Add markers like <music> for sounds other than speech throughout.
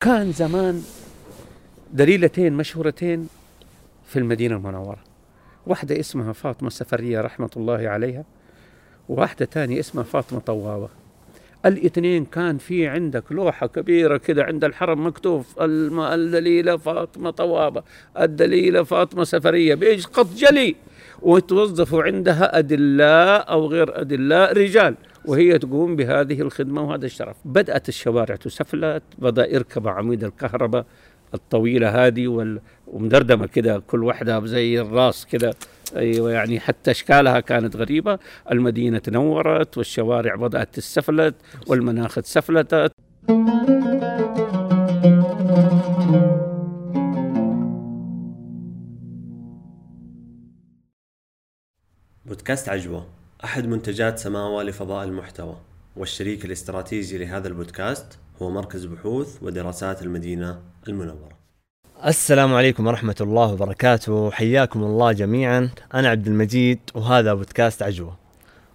كان زمان دليلتين مشهورتين في المدينة المنورة. واحدة اسمها فاطمة السفرية رحمة الله عليها وواحدة تانية اسمها فاطمة طوابة الاثنين كان في عندك لوحة كبيرة كده عند الحرم مكتوب الدليلة فاطمة طوابة الدليلة فاطمة سفرية بإيش؟ خط جلي وتوظفوا عندها أدلاء أو غير أدلاء رجال. وهي تقوم بهذه الخدمة وهذا الشرف. بدأت الشوارع تسفلت بدأ يركب عميد الكهرباء الطويلة هذه وال- ومدردمة كده كل واحدة زي الراس كده. أيوة يعني حتى أشكالها كانت غريبة. المدينة تنورت والشوارع بدأت تسفلت والمناخ تسفلتت بودكاست عجوة أحد منتجات سماوة لفضاء المحتوى والشريك الاستراتيجي لهذا البودكاست هو مركز بحوث ودراسات المدينة المنورة. السلام عليكم ورحمة الله وبركاته. حياكم الله جميعا. أنا عبد المجيد وهذا بودكاست عجوة.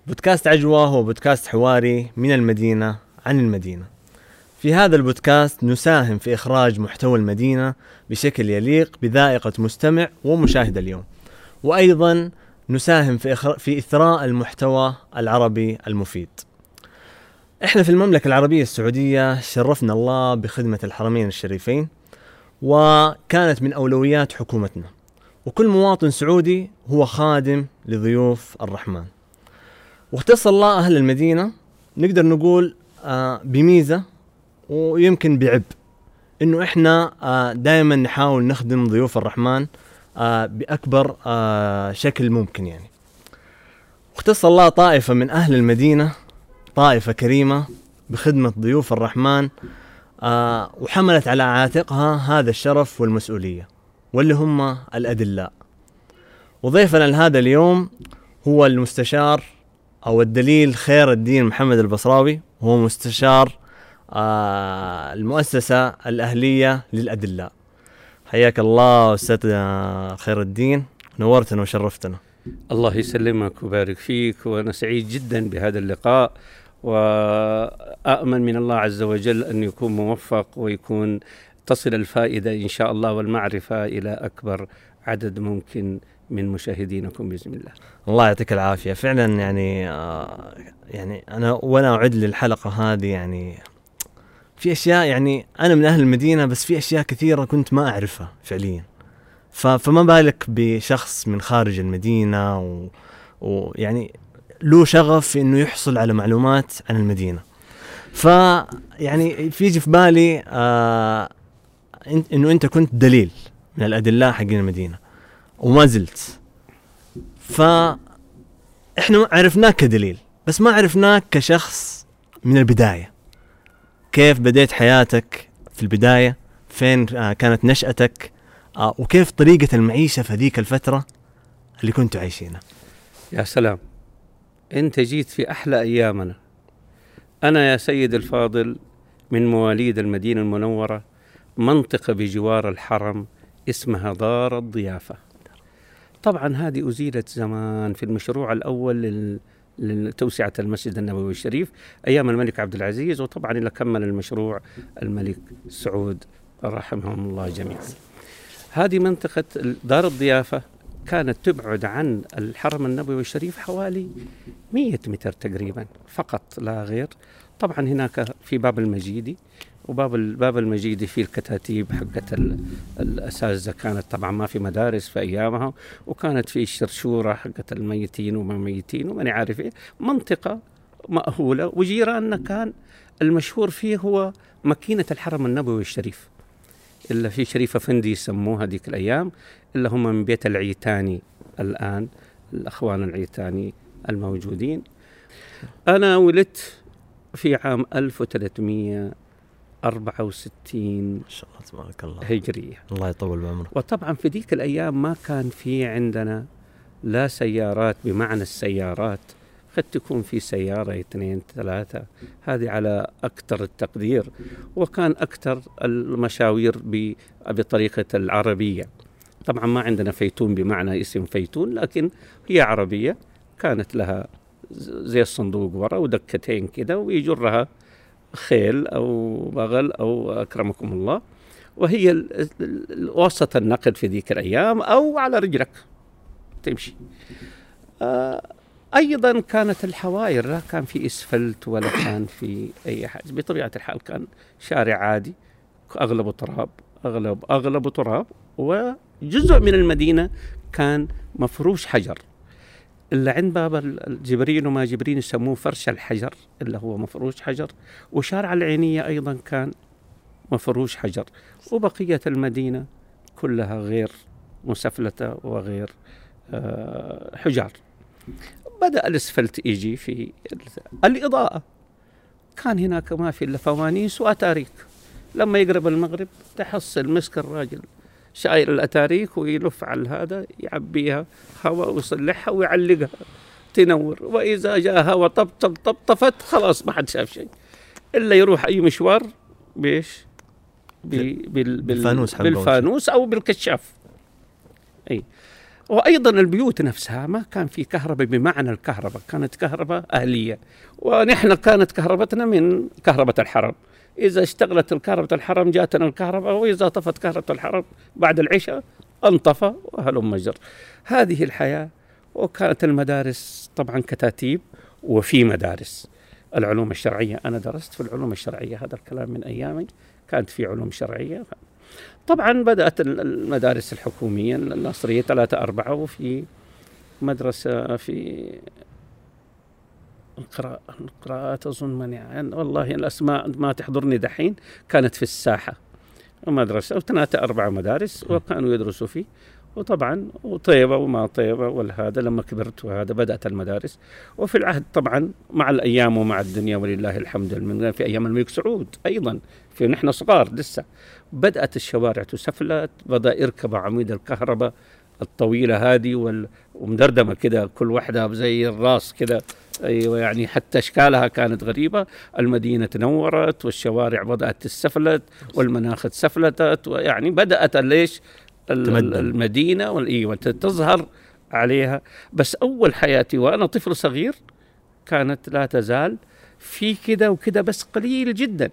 بودكاست عجوة هو بودكاست حواري من المدينة عن المدينة. في هذا البودكاست نساهم في إخراج محتوى المدينة بشكل يليق بذائقة مستمع ومشاهد اليوم. وأيضا نساهم في, إخر... في إثراء المحتوى العربي المفيد. إحنا في المملكة العربية السعودية شرفنا الله بخدمة الحرمين الشريفين وكانت من أولويات حكومتنا وكل مواطن سعودي هو خادم لضيوف الرحمن. واختص الله أهل المدينة نقدر نقول آه، بميزة ويمكن بعب إنه إحنا آه، دائما نحاول نخدم ضيوف الرحمن بأكبر آه، شكل ممكن يعني. واختص الله طائفة من أهل المدينة طائفة كريمة بخدمة ضيوف الرحمن آه، وحملت على عاتقها هذا الشرف والمسؤولية واللي هم الأدلاء. وضيفنا لهذا اليوم هو المستشار أو الدليل خير الدين محمد البصراوي. هو مستشار آه، المؤسسة الأهلية للأدلاء. حياك الله أستاذ آه، خير الدين. نورتنا وشرفتنا. الله يسلمك ويبارك فيك وأنا سعيد جدا بهذا اللقاء وأأمن من الله عز وجل أن يكون موفق ويكون تصل الفائدة إن شاء الله والمعرفة إلى أكبر عدد ممكن من مشاهدينكم بإذن الله. الله يعطيك العافية. فعلا يعني آه يعني أنا وأنا أعد للحلقة هذه يعني في أشياء يعني أنا من أهل المدينة بس في أشياء كثيرة كنت ما أعرفها فعليا. فما بالك بشخص من خارج المدينة و- ويعني له شغف في إنه يحصل على معلومات عن المدينة. ف يعني في في بالي آه إنه أنت كنت دليل من الأدلاء حقين المدينة وما زلت. ف إحنا عرفناك كدليل بس ما عرفناك كشخص من البداية. كيف بديت حياتك في البداية؟ فين آه، كانت نشأتك؟ آه، وكيف طريقة المعيشة في ذيك الفترة اللي كنتوا عايشينها؟ يا سلام. أنت جيت في أحلى أيامنا. أنا يا سيد الفاضل من مواليد المدينة المنورة منطقة بجوار الحرم اسمها دار الضيافة. طبعا هذه أزيلت زمان في المشروع الأول لل... لتوسعة المسجد النبوي الشريف أيام الملك عبد العزيز وطبعا إلى كمل المشروع الملك سعود رحمهم الله جميعا. هذه منطقة دار الضيافة كانت تبعد عن الحرم النبوي الشريف حوالي 100 متر تقريبا فقط لا غير. طبعا هناك في باب المجيدي وباب الباب المجيدي فيه الكتاتيب حقت ال- الأساتذة. كانت طبعا ما في مدارس في أيامها وكانت في الشرشوره حقت الميتين وما ميتين وماني عارف إيه. منطقة مأهولة وجيراننا كان المشهور فيه هو ماكينة الحرم النبوي الشريف إلا في شريف افندي يسموها هذيك الأيام إلا هم من بيت العيتاني الآن الأخوان العيتاني الموجودين. أنا ولدت في عام 1364 ما شاء الله تبارك الله. هجريه الله يطول بعمرك وطبعا في ذيك الأيام ما كان في عندنا لا سيارات بمعنى السيارات. قد تكون في سيارة اثنين ثلاثة. هذه على أكثر التقدير. وكان أكثر المشاوير بطريقة العربية. طبعا ما عندنا فيتون بمعنى اسم فيتون لكن هي عربية. كانت لها زي الصندوق ورا ودكتين كده ويجرها خيل أو بغل أو أكرمكم الله. وهي وسط النقل في ذيك الأيام أو على رجلك. تمشي. آه، أيضا كانت الحواير لا كان في إسفلت ولا كان في أي حاجة. بطبيعة الحال كان شارع عادي أغلبه تراب أغلب أغلبه تراب. وجزء من المدينة كان مفروش حجر. اللي عند باب الجبرين وما جبرين يسموه فرش الحجر اللي هو مفروش حجر. وشارع العينية أيضا كان مفروش حجر. وبقية المدينة كلها غير مسفلتة وغير آه، حجار. بدأ الأسفلت يجي في ال- الإضاءة. كان هناك ما في إلا فوانيس وأتاريك. لما يقرب المغرب تحصل مسك الراجل شايل الأتاريك ويلف على هذا يعبيها هواء ويصلحها ويعلقها تنور وإذا جاء هواء طبطب طبطفت خلاص ما حد شاف شيء إلا يروح أي مشوار بإيش؟ بال بال بال بالفانوس. بالفانوس أو بالكشاف أي وأيضا البيوت نفسها ما كان في كهرباء بمعنى الكهرباء كانت كهرباء أهلية. ونحن كانت كهربتنا من كهرباء الحرم. إذا اشتغلت الكهرباء الحرم جاتنا الكهرباء وإذا طفت كهرباء الحرم بعد العشاء انطفى وهلم مجر. هذه الحياة وكانت المدارس طبعا كتاتيب وفي مدارس. العلوم الشرعية أنا درست في العلوم الشرعية هذا الكلام من أيامي كانت في علوم شرعية. طبعا بدأت ال- المدارس الحكومية النصرية ثلاثة أربعة وفي مدرسة في القراءة القراءات أظن ماني عن- والله الأسماء ما تحضرني دحين كانت في الساحة. مدرسة وثلاثة أربعة مدارس وكانوا يدرسوا فيه وطبعا وطيبة وما طيبة والهذا لما كبرت وهذا بدأت المدارس. وفي العهد طبعا مع الأيام ومع الدنيا ولله الحمد في أيام الملك سعود أيضا في نحن صغار لسه بدأت الشوارع تسفلت بدأ يركب عميد الكهرباء الطويلة هذه وال... ومدردمة كده كل واحدة زي الراس كده أيوة يعني حتى أشكالها كانت غريبة. المدينة تنورت والشوارع بدأت تسفلت والمناخ تسفلتت ويعني بدأت ليش؟ تمدن. المدينة والإيوة تظهر عليها. بس أول حياتي وأنا طفل صغير كانت لا تزال في كده وكده بس قليل جدا.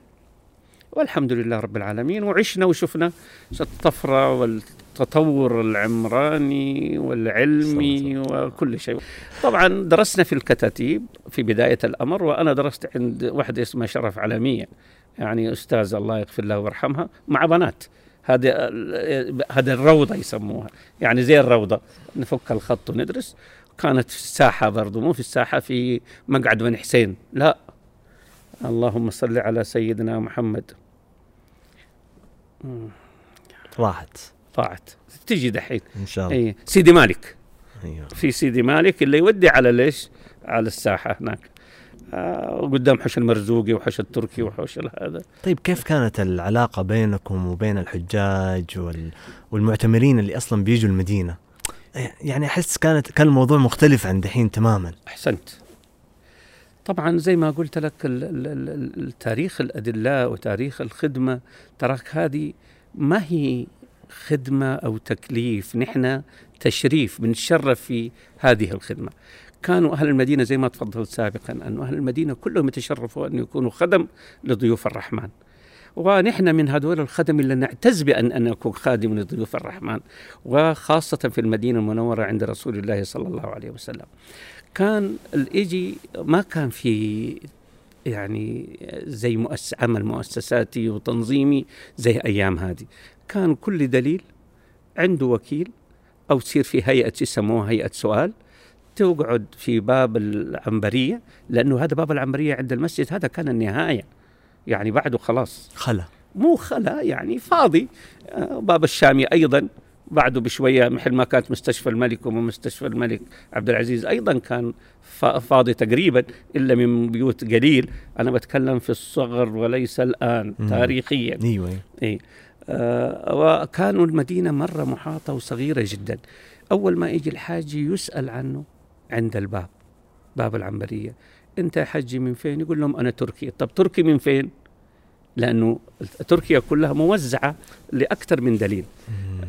والحمد لله رب العالمين. وعشنا وشفنا الطفرة والتطور العمراني والعلمي وكل شيء. طبعا درسنا في الكتاتيب في بداية الأمر وأنا درست عند واحدة اسمها شرف عالمية يعني أستاذة الله يغفر لها ويرحمها مع بنات. هذه هذه الروضة يسموها. يعني زي الروضة. نفك الخط وندرس. كانت في الساحة برضو مو في الساحة في مقعد بن حسين. لا. اللهم صل على سيدنا محمد. راحت. طاعت. تجي دحين. إن شاء الله. اي سيدي مالك. أيوه. في سيدي مالك اللي يودي على ليش؟ على الساحة هناك. آه وقدام حوش المرزوقي وحوش التركي وحوش هذا. طيب كيف كانت العلاقة بينكم وبين الحجاج وال... والمعتمرين اللي أصلا بيجوا المدينة؟ يعني أحس كانت كان الموضوع مختلف عن دحين تماما. أحسنت. طبعا زي ما قلت لك ال- ال- ال- التاريخ الأدلاء وتاريخ الخدمة تراك هذه ما هي خدمة أو تكليف نحن تشريف بنتشرف في هذه الخدمة. كانوا أهل المدينة زي ما تفضلت سابقا أن أهل المدينة كلهم يتشرفوا أن يكونوا خدم لضيوف الرحمن. ونحن من هذول الخدم اللي نعتز بأن أن نكون خادم لضيوف الرحمن وخاصة في المدينة المنورة عند رسول الله صلى الله عليه وسلم. كان الإيجي ما كان في يعني زي مؤس عمل مؤسساتي وتنظيمي زي أيام هذه. كان كل دليل عنده وكيل أو تصير في هيئة يسموها هيئة سؤال تقعد في باب العنبرية لأنه هذا باب العنبرية عند المسجد هذا كان النهاية. يعني بعده خلاص. خلا. مو خلا يعني فاضي. آه، باب الشامي أيضا. بعده بشوية مثل ما كانت مستشفى الملك ومستشفى الملك عبد العزيز أيضا كان فا- فاضي تقريبا إلا من بيوت قليل. أنا بتكلم في الصغر وليس الآن مم. تاريخيا. أيوه. إيه. آه وكانوا المدينة مرة محاطة وصغيرة جدا. أول ما يجي الحاجي يسأل عنه عند الباب باب العنبرية. أنت يا حجي من فين؟ يقول لهم أنا تركي. طب تركي من فين؟ لأنه تركيا كلها موزعة لأكثر من دليل.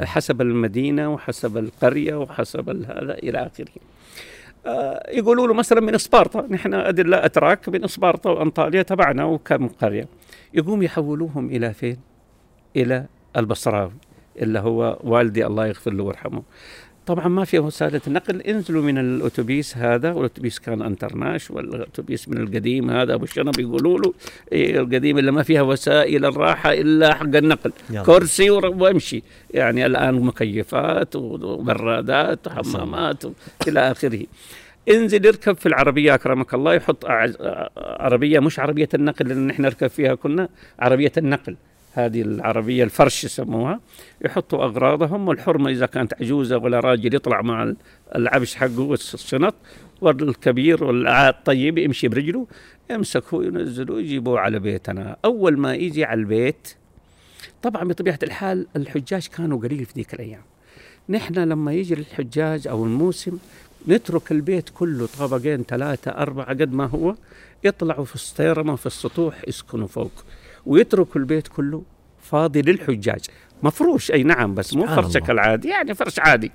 حسب المدينة وحسب القرية وحسب هذا إلى آخره. آه، يقولوا له مثلا من اسبارتا نحن أدلة أتراك من اسبارتا وأنطاليا تبعنا وكم قرية. يقوم يحولوهم إلى فين؟ إلى البصراوي اللي هو والدي الله يغفر له ويرحمه. طبعا ما في وسائل النقل انزلوا من الأتوبيس هذا والأتوبيس كان أنترناش والأتوبيس من القديم هذا أبو الشنب يقولوا له إيه القديم اللي ما فيها وسائل الراحة إلا حق النقل. يلا. كرسي وامشي. يعني الآن مكيفات وبرادات وحمامات إلى آخره. انزل اركب في العربية أكرمك الله يحط عربية مش عربية النقل اللي نحن نركب فيها كنا عربية النقل. هذه العربية الفرش يسموها يحطوا أغراضهم والحرمة إذا كانت عجوزة ولا راجل يطلع مع العبش حقه والشنط والكبير والطيب يمشي برجله يمسكوه ينزلوه يجيبوه على بيتنا. أول ما يجي على البيت طبعا بطبيعة الحال الحجاج كانوا قليل في ذيك الأيام. نحن لما يجي الحجاج أو الموسم نترك البيت كله طبقين ثلاثة أربعة قد ما هو يطلعوا في السطيرمة في السطوح يسكنوا فوق. ويتركوا البيت كله فاضي للحجاج. مفروش أي نعم بس مو فرشك. العادي. يعني فرش عادي.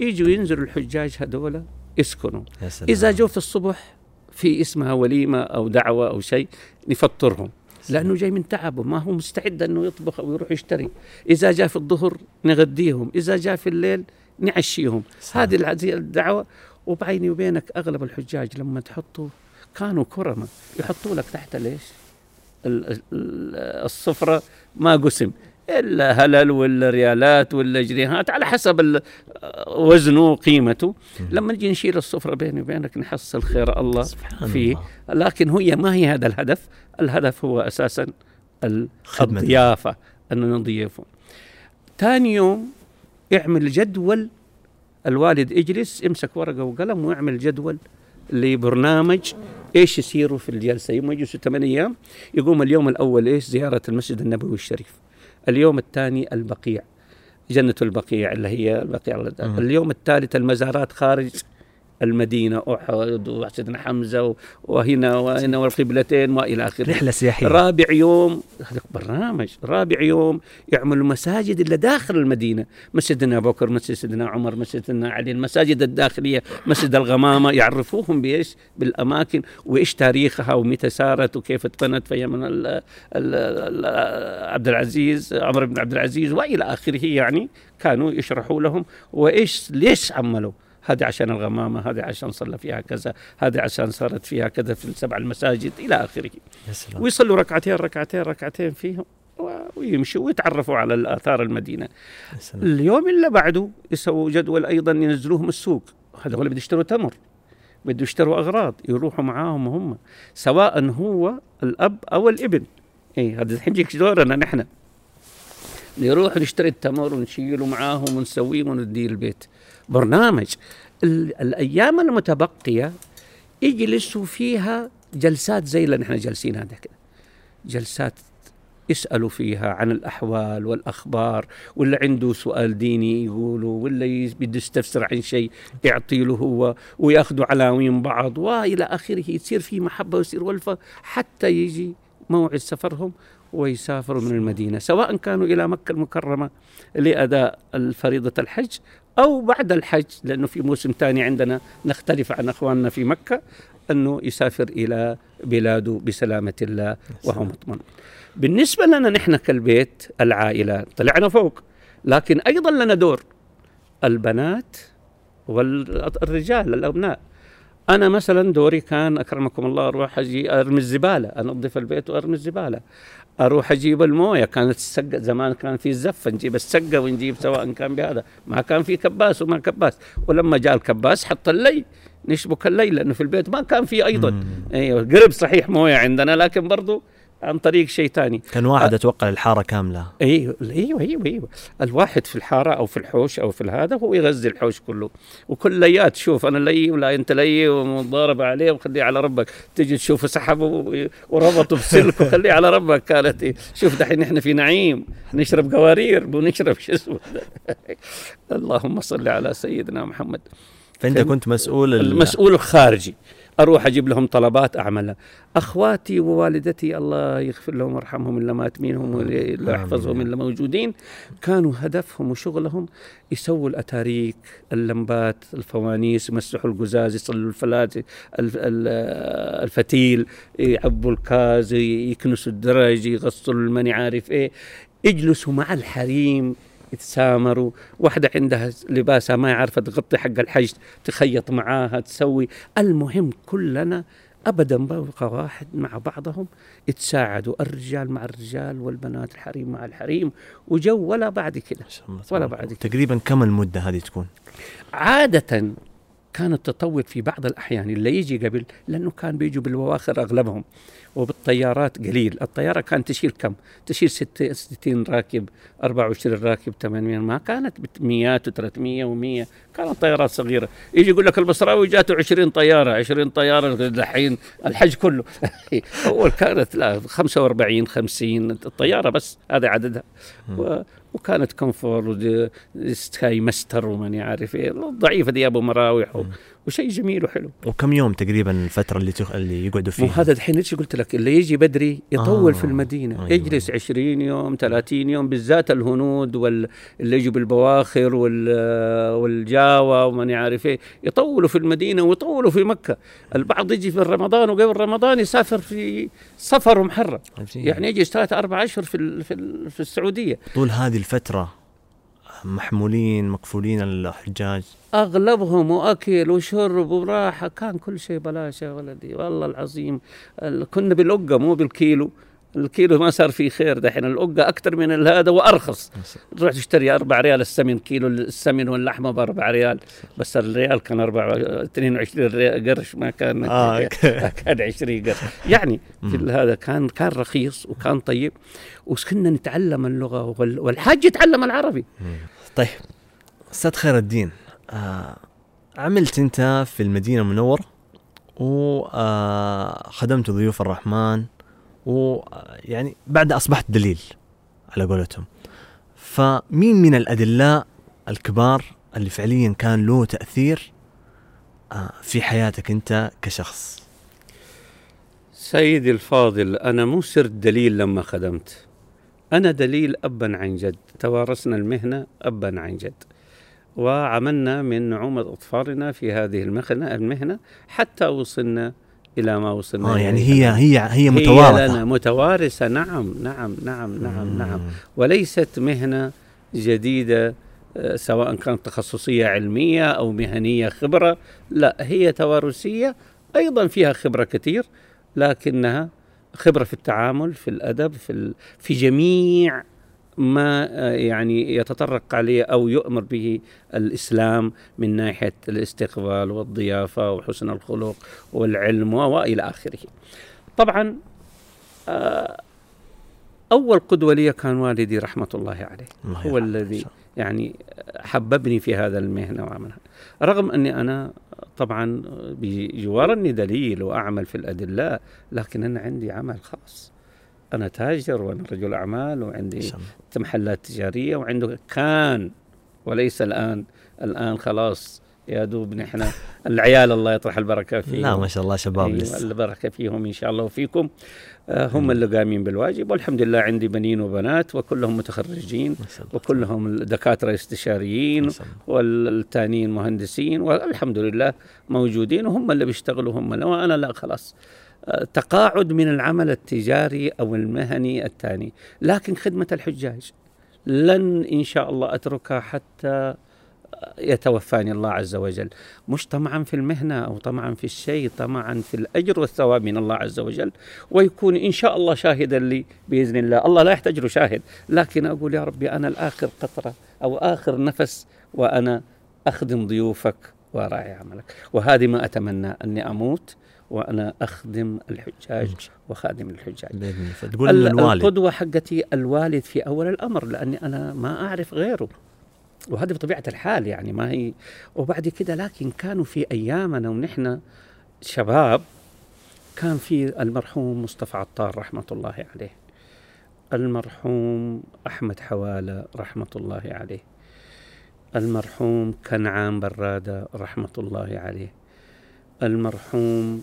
يجوا ينزلوا الحجاج هذول يسكنوا. إذا جو في الصبح في اسمها وليمة أو دعوة أو شيء نفطرهم. لأنه جاي من تعبه ما هو مستعد أنه يطبخ أو يروح يشتري. إذا جاء في الظهر نغديهم إذا جاء في الليل نعشيهم. هذه الدعوة. وبعيني وبينك أغلب الحجاج لما تحطوا كانوا كرمة يحطوا لك تحت ليش؟ الصفرة ما قسم. إلا هلل ولا ريالات ولا جنيهات على حسب وزنه وقيمته. لما نجي نشيل الصفرة بيني وبينك نحصل خير الله فيه. الله. لكن هي ما هي هذا الهدف؟ الهدف هو أساسا. الضيافة أن نضيفهم ثاني يوم اعمل جدول الوالد يجلس يمسك ورقة وقلم ويعمل جدول لبرنامج إيش يصيروا في الجلسة؟ يوم يجلسوا ثمان أيام يقوم اليوم الأول إيش؟ زيارة المسجد النبوي الشريف. اليوم الثاني البقيع جنة البقيع اللي هي البقيع. اليوم الثالث المزارات خارج المدينة أحد وسيدنا حمزة وهنا وهنا والقبلتين وإلى آخره. رحلة سياحية. رابع يوم هذا برنامج. رابع يوم يعملوا مساجد اللي داخل المدينة. مسجدنا أبو بكر مسجد سيدنا عمر مسجد سيدنا علي المساجد الداخلية مسجد الغمامة. يعرفوهم بإيش؟ بالأماكن وإيش تاريخها ومتى سارت وكيف اتبنت في من ال- ال- ال- عبد العزيز عمر بن عبد العزيز وإلى آخره يعني كانوا يشرحوا لهم. وإيش ليش عملوا؟ هذه عشان الغمامة هذه عشان صلى فيها كذا هذه عشان صارت فيها كذا في السبع المساجد يا سلام. ويصلوا ركعتين ركعتين ركعتين فيهم ويمشوا ويتعرفوا على يا سلام. اليوم اللي بعده يسووا جدول أيضا ينزلوهم السوق. هذول بده يشتروا تمر بده يشتروا أغراض يروحوا معاهم هم سواء هو الأب أو الإبن. إيه هذا الحين يجيك دورنا نحن. نروح نشتري التمر ونشيله معاهم ونسويه ونديه البيت. برنامج. ال- الأيام المتبقية يجلسوا فيها جلسات زي اللي نحن جالسين هذا كده. جلسات يسألوا فيها عن الأحوال والأخبار ولا عنده سؤال ديني يقولوا ولا يس- بده يستفسر عن شيء يعطي له هو ويأخذوا عناوين بعض وإلى آخره يصير في محبة ويصير ولفة حتى يجي موعد سفرهم ويسافروا من المدينة. سواء كانوا إلى مكة المكرمة لأداء الفريضة الحج أو بعد الحج لأنه في موسم ثاني عندنا نختلف عن أخواننا في مكة أنه يسافر إلى بلاده بسلامة الله وهو مطمئن. بالنسبة لنا نحن كالبيت العائلة طلعنا فوق لكن أيضا لنا دور البنات والرجال الأبناء. أنا مثلا دوري كان أكرمكم الله أروح أجي أرمي الزبالة أنظف البيت وأرمي الزبالة. أروح أجيب الموية كانت السقة زمان كان في زفة نجيب السقة ونجيب سواء كان بهذا. ما كان في كباس وما كباس. ولما جاء الكباس حط اللي نشبك اللي لأنه في البيت ما كان في أيضا. مم. أيوه قرب صحيح موية عندنا لكن برضو عن طريق شيء ثاني كان واحد أتوقع الحاره كاملة. أيوه إيوه إيوه إيوه. الواحد في الحارة أو في الحوش أو في هذا هو يغذي الحوش كله. وكليات شوف أنا لي ولا أنت لي ومضاربه عليه وخليه على ربك. تجي تشوفه سحبه وربطه بسلك وخليه على ربك. كانت إيه. شوف دحين نحن في نعيم. نشرب قوارير ونشرب شو اسمه؟ <laughs> اللهم صل على سيدنا محمد. فإنت؟ كنت مسؤول ال- المسؤول الخارجي. أروح أجيب لهم طلبات اعملها أخواتي ووالدتي الله يغفر لهم ويرحمهم اللي مات منهم واللي يحفظهم اللي موجودين كانوا هدفهم وشغلهم يسووا الأتاريك اللمبات الفوانيس يمسحوا القزاز يصلوا الفلات ال- ال- الفتيل يعبوا الكاز يكنسوا الدرج يغسلوا الماني عارف إيه. يجلسوا مع الحريم. يتسامروا واحدة عندها لباسها ما عارفة تغطي حق الحج تخيط معاها تسوي المهم كلنا ابدا بقى واحد مع بعضهم يتساعدوا الرجال مع الرجال والبنات الحريم مع الحريم وجو ولا بعد الله ولا بعد. كده. تقريبا كم المدة هذه تكون؟ عادة كانت تطول في بعض الأحيان اللي يجي قبل لأنه كان بيجوا بالبواخر أغلبهم وبالطيارات قليل. الطيارة كانت تشيل كم؟ تشيل ست- 60 راكب 24 راكب 800 ما كانت مئات و300 و100 كانت طيارات صغيرة. يجي يقول لك البصراوي جاته 20 طيارة. 20 طيارة الحين الحج كله. <laughs> أول كانت لا 45 50 الطيارة بس هذا عددها. و وكانت Convair ودي- Skymaster وماني عارف إيه. الضعيفه دي ابو مراوح وشيء جميل وحلو وكم يوم تقريبا الفترة اللي تخ... اللي يقعدوا فيها؟ هذا الحين إيش قلت لك اللي يجي بدري يطول آه، في المدينة أيوة. يجلس 20 يوم 30 يوم بالذات الهنود واللي يجوا بالبواخر وال والجاوا وماني عارف إيه يطولوا في المدينة ويطولوا في مكة البعض يجي في رمضان وقبل رمضان يسافر في سفر محرم عجيب. يعني يجي ثلاثة أربع أشهر في ال- في ال- في السعودية طول هذه الفترة محمولين مقفولين الحجاج. أغلبهم واكل وشرب وراحة كان كل شيء بلاش يا ولدي والله العظيم ال- كنا بالأقة مو بالكيلو. الكيلو ما صار فيه خير دحين. الأقة أكثر من هذا وأرخص. تروح تشتري أربع ريال السمن كيلو السمن واللحمة بأربع ريال. بس الريال كان أربع 22 ريال قرش ما كان آه، <laughs> كان 20 قرش. يعني في هذا كان كان رخيص وكان طيب. وكنا نتعلم اللغة وال- والحاج يتعلم العربي. طيب أستاذ خير الدين آه عملت أنت في المدينة المنورة وخدمت ضيوف الرحمن ويعني بعد أصبحت دليل على قولتهم. فمين من الادلاء الكبار اللي فعليا كان له تأثير آه في حياتك أنت كشخص؟ سيدي الفاضل أنا مو صرت دليل لما خدمت. أنا دليل أبا عن جد. توارثنا المهنة أبا عن جد. وعملنا من نعومة أطفالنا في هذه المهنة المهنة حتى وصلنا إلى ما وصلنا آه يعني هي هي هي هي متوارثة. لنا متوارثة. نعم نعم نعم نعم نعم. مم. وليست مهنة جديدة آه، سواء كانت تخصصية علمية أو مهنية خبرة. لا هي توارثية. أيضا فيها خبرة كثير لكنها خبرة في التعامل في الأدب في. في جميع ما آه، يعني يتطرق عليه أو يؤمر به الإسلام من ناحية الاستقبال والضيافة وحسن الخلق والعلم و- وإلى آخره. طبعا آه، أول قدوة لي كان والدي رحمة الله عليه. الله هو. الذي يعني حببني في هذا المهنة وعملها. رغم أني أنا طبعا بجوار أني دليل وأعمل في الأدلاء لكن أنا عندي عمل خاص. أنا تاجر وأنا رجل أعمال ما وعندي. محلات تجارية وعنده كان وليس الآن. الآن خلاص يا دوب نحن <laughs> العيال الله يطرح البركة فيهم. لا ما شاء الله شباب أيوة لسه. البركة فيهم إن شاء الله وفيكم. آه هم اللي قايمين بالواجب والحمد لله عندي بنين وبنات وكلهم متخرجين وكلهم دكاترة استشاريين. والتانيين مهندسين والحمد لله موجودين وهم اللي بيشتغلوا هم وأنا لا خلاص. تقاعد من العمل التجاري أو المهني الثاني. لكن خدمة الحجاج لن إن شاء الله أتركها حتى يتوفاني الله عز وجل. مش طمعا في المهنة أو طمعا في الشيء طمعا في الأجر والثواب من الله عز وجل ويكون إن شاء الله شاهدا لي بإذن الله. الله لا يحتاج له شاهد لكن أقول يا ربي أنا الآخر قطرة أو آخر نفس وأنا أخدم ضيوفك وأراعي عملك. وهذه ما أتمنى أني أموت وأنا أخدم الحجاج وخادم الحجاج. بإذن الله. الوالد القدوة حقتي الوالد في أول الأمر لأني أنا ما أعرف غيره. وهذه بطبيعة الحال يعني ما هي. وبعد كده لكن كانوا في أيامنا ونحن شباب كان في المرحوم مصطفى عطار رحمة الله عليه. المرحوم أحمد حوالة رحمة الله عليه. المرحوم كنعان برادة رحمة الله عليه. المرحوم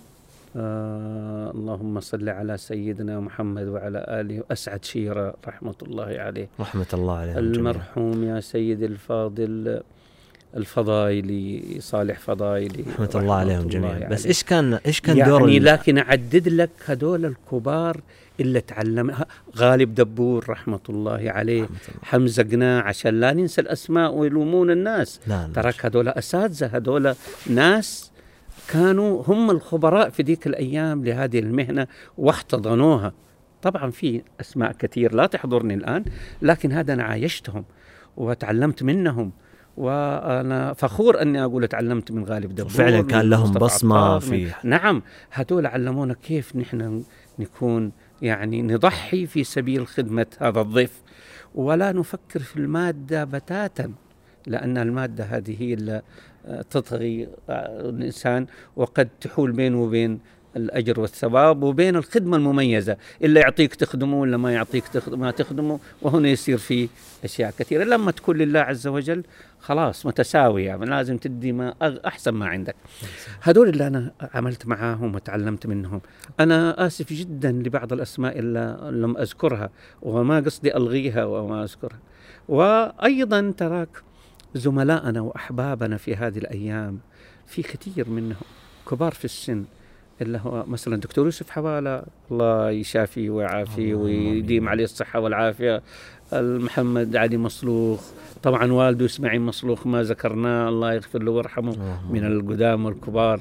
آه اللهم صل على سيدنا محمد وعلى آله أسعد شيرة رحمة الله عليه. رحمة الله عليه المرحوم يا سيدي الفاضل الفضايلي صالح فضايلي رحمة الله عليهم جميعا. بس إيش كان إيش كان يعني دور لكن أعدد لك هذول الكبار اللي تعلم غالب دبور رحمه الله عليه. رحمة الله. حمزة قناع عشان لا ننسى الأسماء ويلومون الناس. لا تراك هذول أساتذة هذول ناس كانوا هم الخبراء في ذيك الأيام لهذه المهنة واحتضنوها. طبعا في أسماء كثير لا تحضرني الآن لكن هذا أنا عايشتهم وتعلمت منهم. وأنا فخور أني أقول تعلمت من غالب دبور فعلا كان لهم عطار، في نعم هذول علمونا كيف نحن نكون يعني نضحي في سبيل خدمة هذا الضيف. ولا نفكر في المادة بتاتا لأن المادة هذه هي اللي تطغي الإنسان وقد تحول بينه وبين الأجر والثواب وبين الخدمة المميزة إلا يعطيك تخدمه ولا ما يعطيك ما تخدمه وهنا يصير في أشياء كثيرة. لما تكون لله عز وجل خلاص متساوية يعني لازم تدي ما أحسن ما عندك. هذول اللي أنا عملت معاهم وتعلمت منهم أنا آسف جدا لبعض الأسماء اللي لم أذكرها وما قصدي ألغيها وما أذكرها. وأيضا تراك زملائنا وأحبابنا في هذه الأيام في كثير منهم كبار في السن اللي هو مثلا دكتور يوسف حوالة الله يشافيه ويعافيه. ويديم عليه الصحة والعافية. محمد علي مصلوخ طبعا والده إسماعيل مصلوخ ما ذكرناه الله يغفر له ويرحمه من القدام والكبار.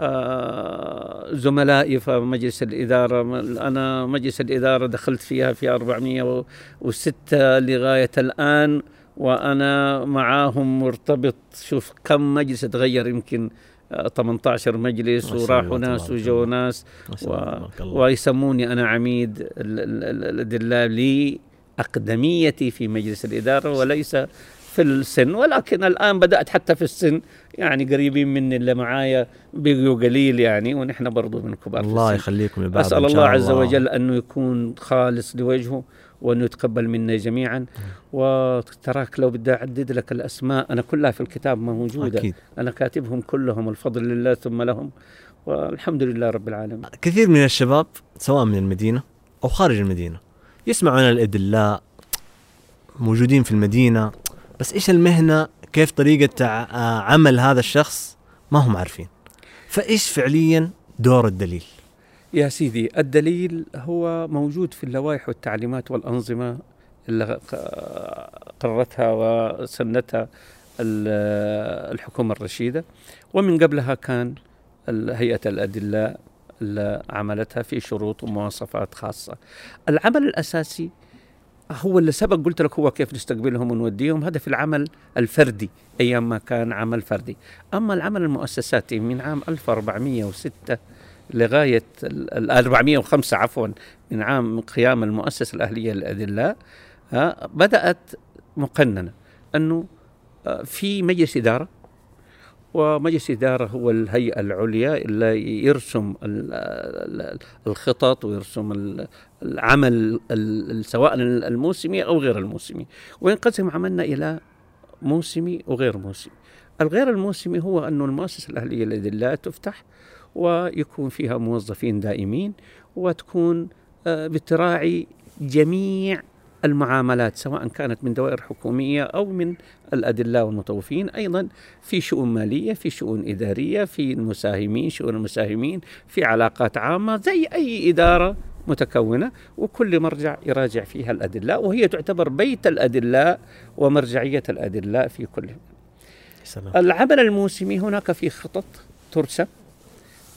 آه، زملائي في مجلس الإدارة أنا مجلس الإدارة دخلت فيها في 406 لغاية الآن. وأنا معاهم مرتبط. شوف كم مجلس تغير يمكن آه، 18 مجلس ما شاء وراحوا الله، ناس وجو الله. ناس. و... الله الله. ويسموني أنا عميد ال- ال- ال- الأدلة لأقدميتي في مجلس الإدارة وليس في السن. ولكن الآن بدأت حتى في السن يعني قريبين مني اللي معايا بقوا قليل يعني ونحن برضو من كبار في الله السن. يخليكم لبعض إن شاء الله. عز وجل أنه يكون خالص لوجهه. وأنه يتقبل منا جميعا. وتراك لو بدي أعدد لك الأسماء أنا كلها في الكتاب موجودة. أكيد. أنا كاتبهم كلهم الفضل لله ثم لهم. والحمد لله رب العالمين. كثير من الشباب سواء من المدينة أو خارج المدينة يسمعون الأدلاء موجودين في المدينة بس إيش المهنة؟ كيف طريقة آه، عمل هذا الشخص؟ ما هم عارفين. فإيش فعليا دور الدليل؟ يا سيدي الدليل هو موجود في اللوائح والتعليمات والأنظمة اللي قررتها وسنتها ال- الحكومة الرشيدة. ومن قبلها كان هيئة الأدلاء اللي عملتها في شروط ومواصفات خاصة. العمل الأساسي هو اللي سبق قلت لك هو كيف نستقبلهم ونوديهم. هذا في العمل الفردي أيام ما كان عمل فردي. أما العمل المؤسساتي من عام 1406 لغاية ال ال- 405 عفوا من عام قيام المؤسسة الأهلية للأدلاء بدأت مقننة أنه آه، في مجلس إدارة ومجلس إدارة هو الهيئة العليا اللي يرسم ال- ال- الخطط ويرسم ال- العمل ال- ال- سواء الموسمي أو غير الموسمي. وينقسم عملنا إلى موسمي وغير موسمي. الغير الموسمي هو أنه المؤسسة الأهلية للأدلاء تفتح ويكون فيها موظفين دائمين وتكون آه، بتراعي جميع المعاملات سواء كانت من دوائر حكومية أو من الأدلاء والمطوفين أيضا في شؤون مالية في شؤون إدارية في المساهمين شؤون المساهمين في علاقات عامة زي أي إدارة متكونة وكل مرجع يراجع فيها الأدلاء وهي تعتبر بيت الأدلاء ومرجعية الأدلاء في كل. العمل الموسمي هناك في خطط ترسم.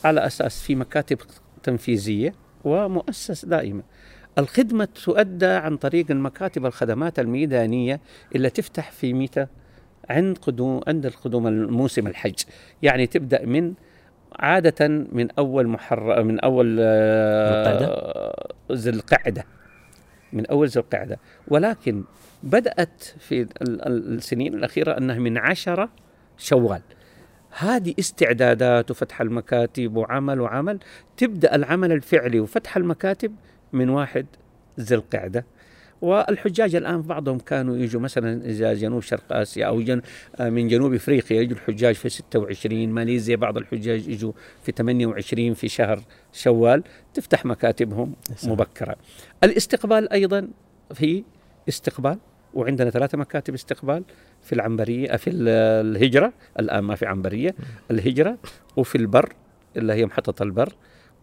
على أساس في مكاتب تنفيذية ومؤسس دائما. الخدمة تؤدى عن طريق المكاتب الخدمات الميدانية اللي تفتح في متى؟ عند قدوم عند القدوم الموسم الحج، يعني تبدأ من عادة من أول محرم من أول آه، ذي القعده من أول ذي القعده ولكن بدأت في ال- ال- السنين الأخيرة أنها من عشرة شوال هذه استعدادات وفتح المكاتب وعمل وعمل. تبدأ العمل الفعلي وفتح المكاتب من واحد ذي القعدة. والحجاج الآن بعضهم كانوا يجوا مثلا اذا جنوب شرق آسيا أو جن من جنوب إفريقيا يجوا الحجاج في 26 ماليزيا بعض الحجاج يجوا في 28 في شهر شوال. تفتح مكاتبهم سلام. مبكرا الاستقبال أيضا في استقبال وعندنا ثلاثة مكاتب استقبال في العنبرية في ال- الهجرة الآن ما في عنبرية الهجرة وفي البر اللي هي محطة البر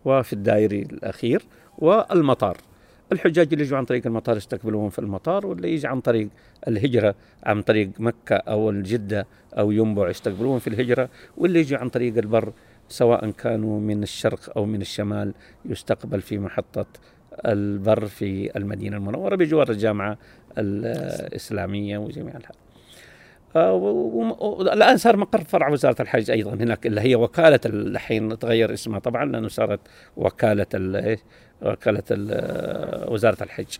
وفي الدائري الأخير والمطار. الحجاج اللي يجوا عن طريق المطار يستقبلوهم في المطار واللي يجي عن طريق الهجرة عن طريق مكة أو الجدة أو ينبع يستقبلوهم في الهجرة واللي يجي عن طريق البر سواء كانوا من الشرق أو من الشمال يستقبل في محطة البر في المدينة المنورة بجوار الجامعة الإسلامية وجميع الحال آه، والآن صار مقر فرع وزارة الحج أيضا هناك اللي هي وكالة ال- الحين تغير اسمها طبعا لأنه صارت وكالة ال- إيه؟ وكالة ال- وزارة الحج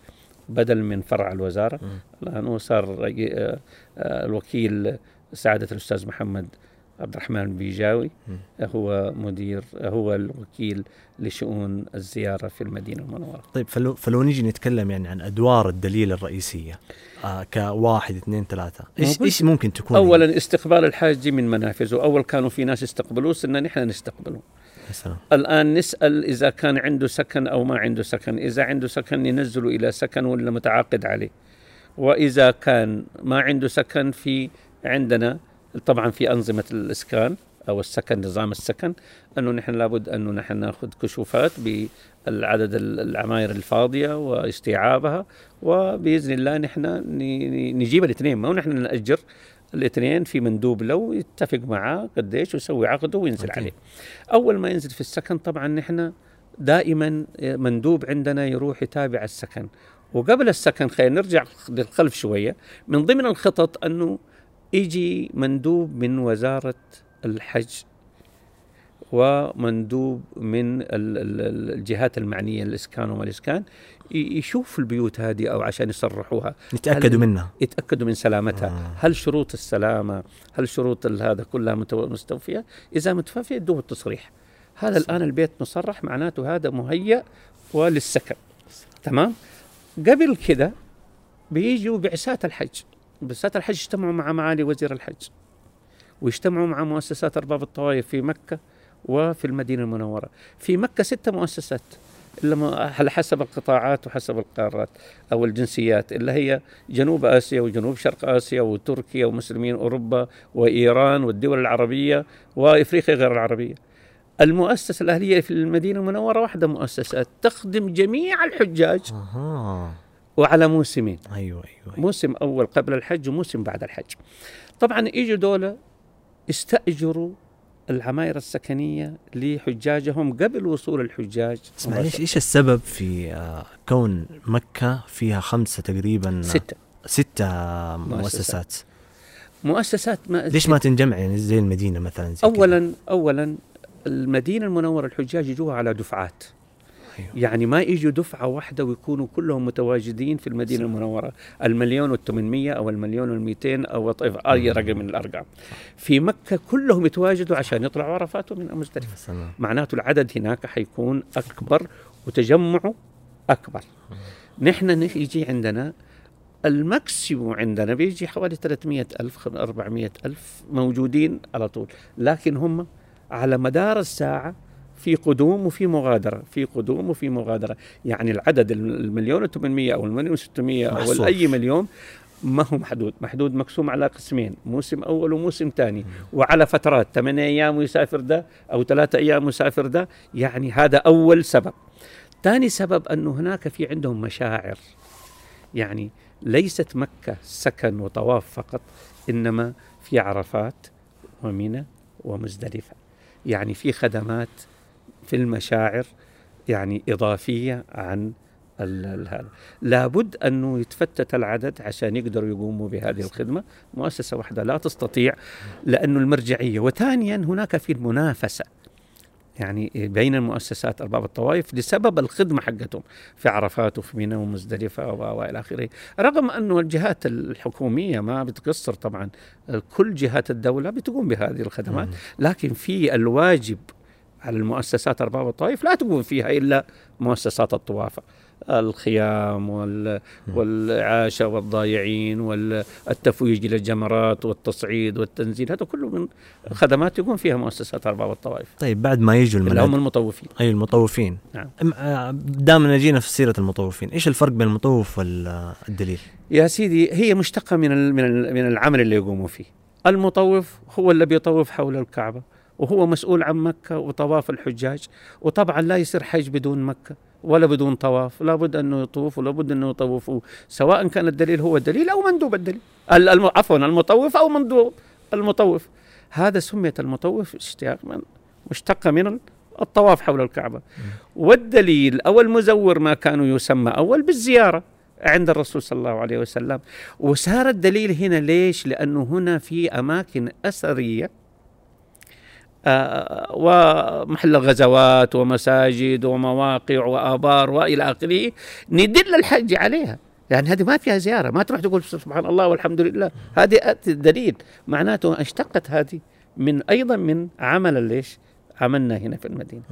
بدل من فرع الوزارة لأنه صار آه، آه، الوكيل سعادة الأستاذ محمد عبد الرحمن بيجاوي هو مدير هو الوكيل لشؤون الزيارة في المدينة المنورة. طيب فلو فلو نيجي نتكلم يعني عن أدوار الدليل الرئيسية آه كواحد اثنين ثلاثة إيش موجود. إيش ممكن تكون؟ أولا استقبال الحاج من منافذه. أول كانوا في ناس يستقبلوه صرنا نحن نستقبله. سلام. الآن نسأل إذا كان عنده سكن أو ما عنده سكن. إذا عنده سكن ننزله إلى سكن ولا متعاقد عليه. وإذا كان ما عنده سكن في عندنا طبعا في أنظمة الإسكان أو السكن نظام السكن أنه نحن لابد أنه نحن نأخذ كشوفات بالعدد العماير الفاضية واستيعابها وبإذن الله نحن نجيب الاثنين. ما نحن نأجر الاثنين في مندوب له يتفق معاه قديش ويسوي عقده وينزل أوكي. عليه. أول ما ينزل في السكن طبعا نحن دائما مندوب عندنا يروح يتابع السكن. وقبل السكن خلينا نرجع للخلف شوية. من ضمن الخطط أنه يجي مندوب من وزارة الحج ومندوب من ال- ال- الجهات المعنية الاسكان وما الإسكان يشوف البيوت هذه أو عشان يصرحوها. نتاكدوا هل- منها؟ يتأكدوا من سلامتها؟ آه. هل شروط السلامة هل شروط هذا كلها مستوفية؟ إذا متوفية يدوه التصريح. هذا الآن البيت مصرح معناته هذا مهيأ وللسكن. تمام؟ قبل كده بيجوا بعثات الحج. بعثات الحج اجتمعوا مع معالي وزير الحج. ويجتمعوا مع مؤسسات أرباب الطوائف في مكة وفي المدينة المنورة. في مكة ستة مؤسسات على حسب القطاعات وحسب القارات أو الجنسيات اللي هي جنوب آسيا وجنوب شرق آسيا وتركيا ومسلمين أوروبا وإيران والدول العربية وإفريقيا غير العربية. المؤسسة الأهلية في المدينة المنورة واحدة مؤسسة تخدم جميع الحجاج. وعلى موسمين، أيوه أيوه, أيوة. موسم أول قبل الحج وموسم بعد الحج. طبعا اجوا دولة استأجروا العماير السكنية لحجاجهم قبل وصول الحجاج معليش. إيش السبب في آه، كون مكة فيها خمسة تقريبا ستة ستة مؤسسات مؤسسات ما ليش ما تنجمع يعني زي المدينة مثلا زي كده؟ اولا اولا المدينة المنورة الحجاج يجوها على دفعات أيوه. يعني ما يجوا دفعة واحدة ويكونوا كلهم متواجدين في المدينة صح. المنورة. المليون والثمانمية أو المليون والمئتين أو طيب أي رقم من الأرقام. في مكة كلهم يتواجدوا عشان يطلعوا عرفات من سلام. معناته العدد هناك حيكون أكبر وتجمعه أكبر. نحن نح- يجي عندنا الماكسيموم عندنا بيجي حوالي 300 ألف 400 ألف موجودين على طول. لكن هم على مدار الساعة في قدوم وفي مغادرة في قدوم وفي مغادرة. يعني العدد المليون و800 أو المليون و600 أو. أي مليون ما هو محدود. محدود مقسوم على قسمين موسم أول وموسم ثاني. وعلى فترات ثمانية أيام ويسافر ده أو ثلاثة أيام ويسافر ده. يعني هذا أول سبب. ثاني سبب أنه هناك في عندهم مشاعر. يعني ليست مكة سكن وطواف فقط إنما في عرفات ومنى ومزدلفة. يعني في خدمات في المشاعر يعني إضافية عن هذا. لابد أنه يتفتت العدد عشان يقدروا يقوموا بهذه الخدمة. مؤسسة واحدة لا تستطيع لأنه المرجعية. وثانيا هناك في المنافسة. يعني بين المؤسسات أرباب الطوائف لسبب الخدمة حقتهم في عرفات وفي منى ومزدلفة والى آخره، رغم انه الجهات الحكومية ما بتقصر طبعا كل جهات الدولة بتقوم بهذه الخدمات، لكن في الواجب على المؤسسات ارباب الطوائف لا تقوم فيها إلا مؤسسات الطوافة. الخيام وال- والإعاشة والضايعين والتفويج للجمرات والتصعيد والتنزيل هذا كله من خدمات يقوم فيها مؤسسات أرباب الطوائف طيب بعد ما يجوا اللي هم المناديب المطوفين. أي المطوفين. نعم. آه، دام جينا في سيرة المطوفين إيش الفرق بين المطوف والدليل؟ يا سيدي هي مشتقة من من العمل اللي يقوموا فيه. المطوف هو اللي بيطوف حول الكعبة. وهو مسؤول عن مكة وطواف الحجاج. وطبعا لا يصير حج بدون مكة ولا بدون طواف. لابد أنه يطوف ولابد أنه يطوفوا. سواء كان الدليل هو الدليل أو مندوب الدليل. عفوا المطوف أو مندوب المطوف. هذا سميت المطوف اشتياق من مشتقة من الطواف حول الكعبة. والدليل أو المزور ما كانوا يسمى أول بالزيارة عند الرسول صلى الله عليه وسلم. وصار الدليل هنا ليش؟ لأنه هنا في أماكن أثرية ومحل غزوات ومساجد ومواقع وآبار وإلى آخره ندل الحج عليها. يعني هذه ما فيها زيارة. ما تروح تقول سبحان الله والحمد لله. هذه دليل. معناته اشتقت هذه من أيضا من عمل ليش؟ عملنا هنا في المدينة.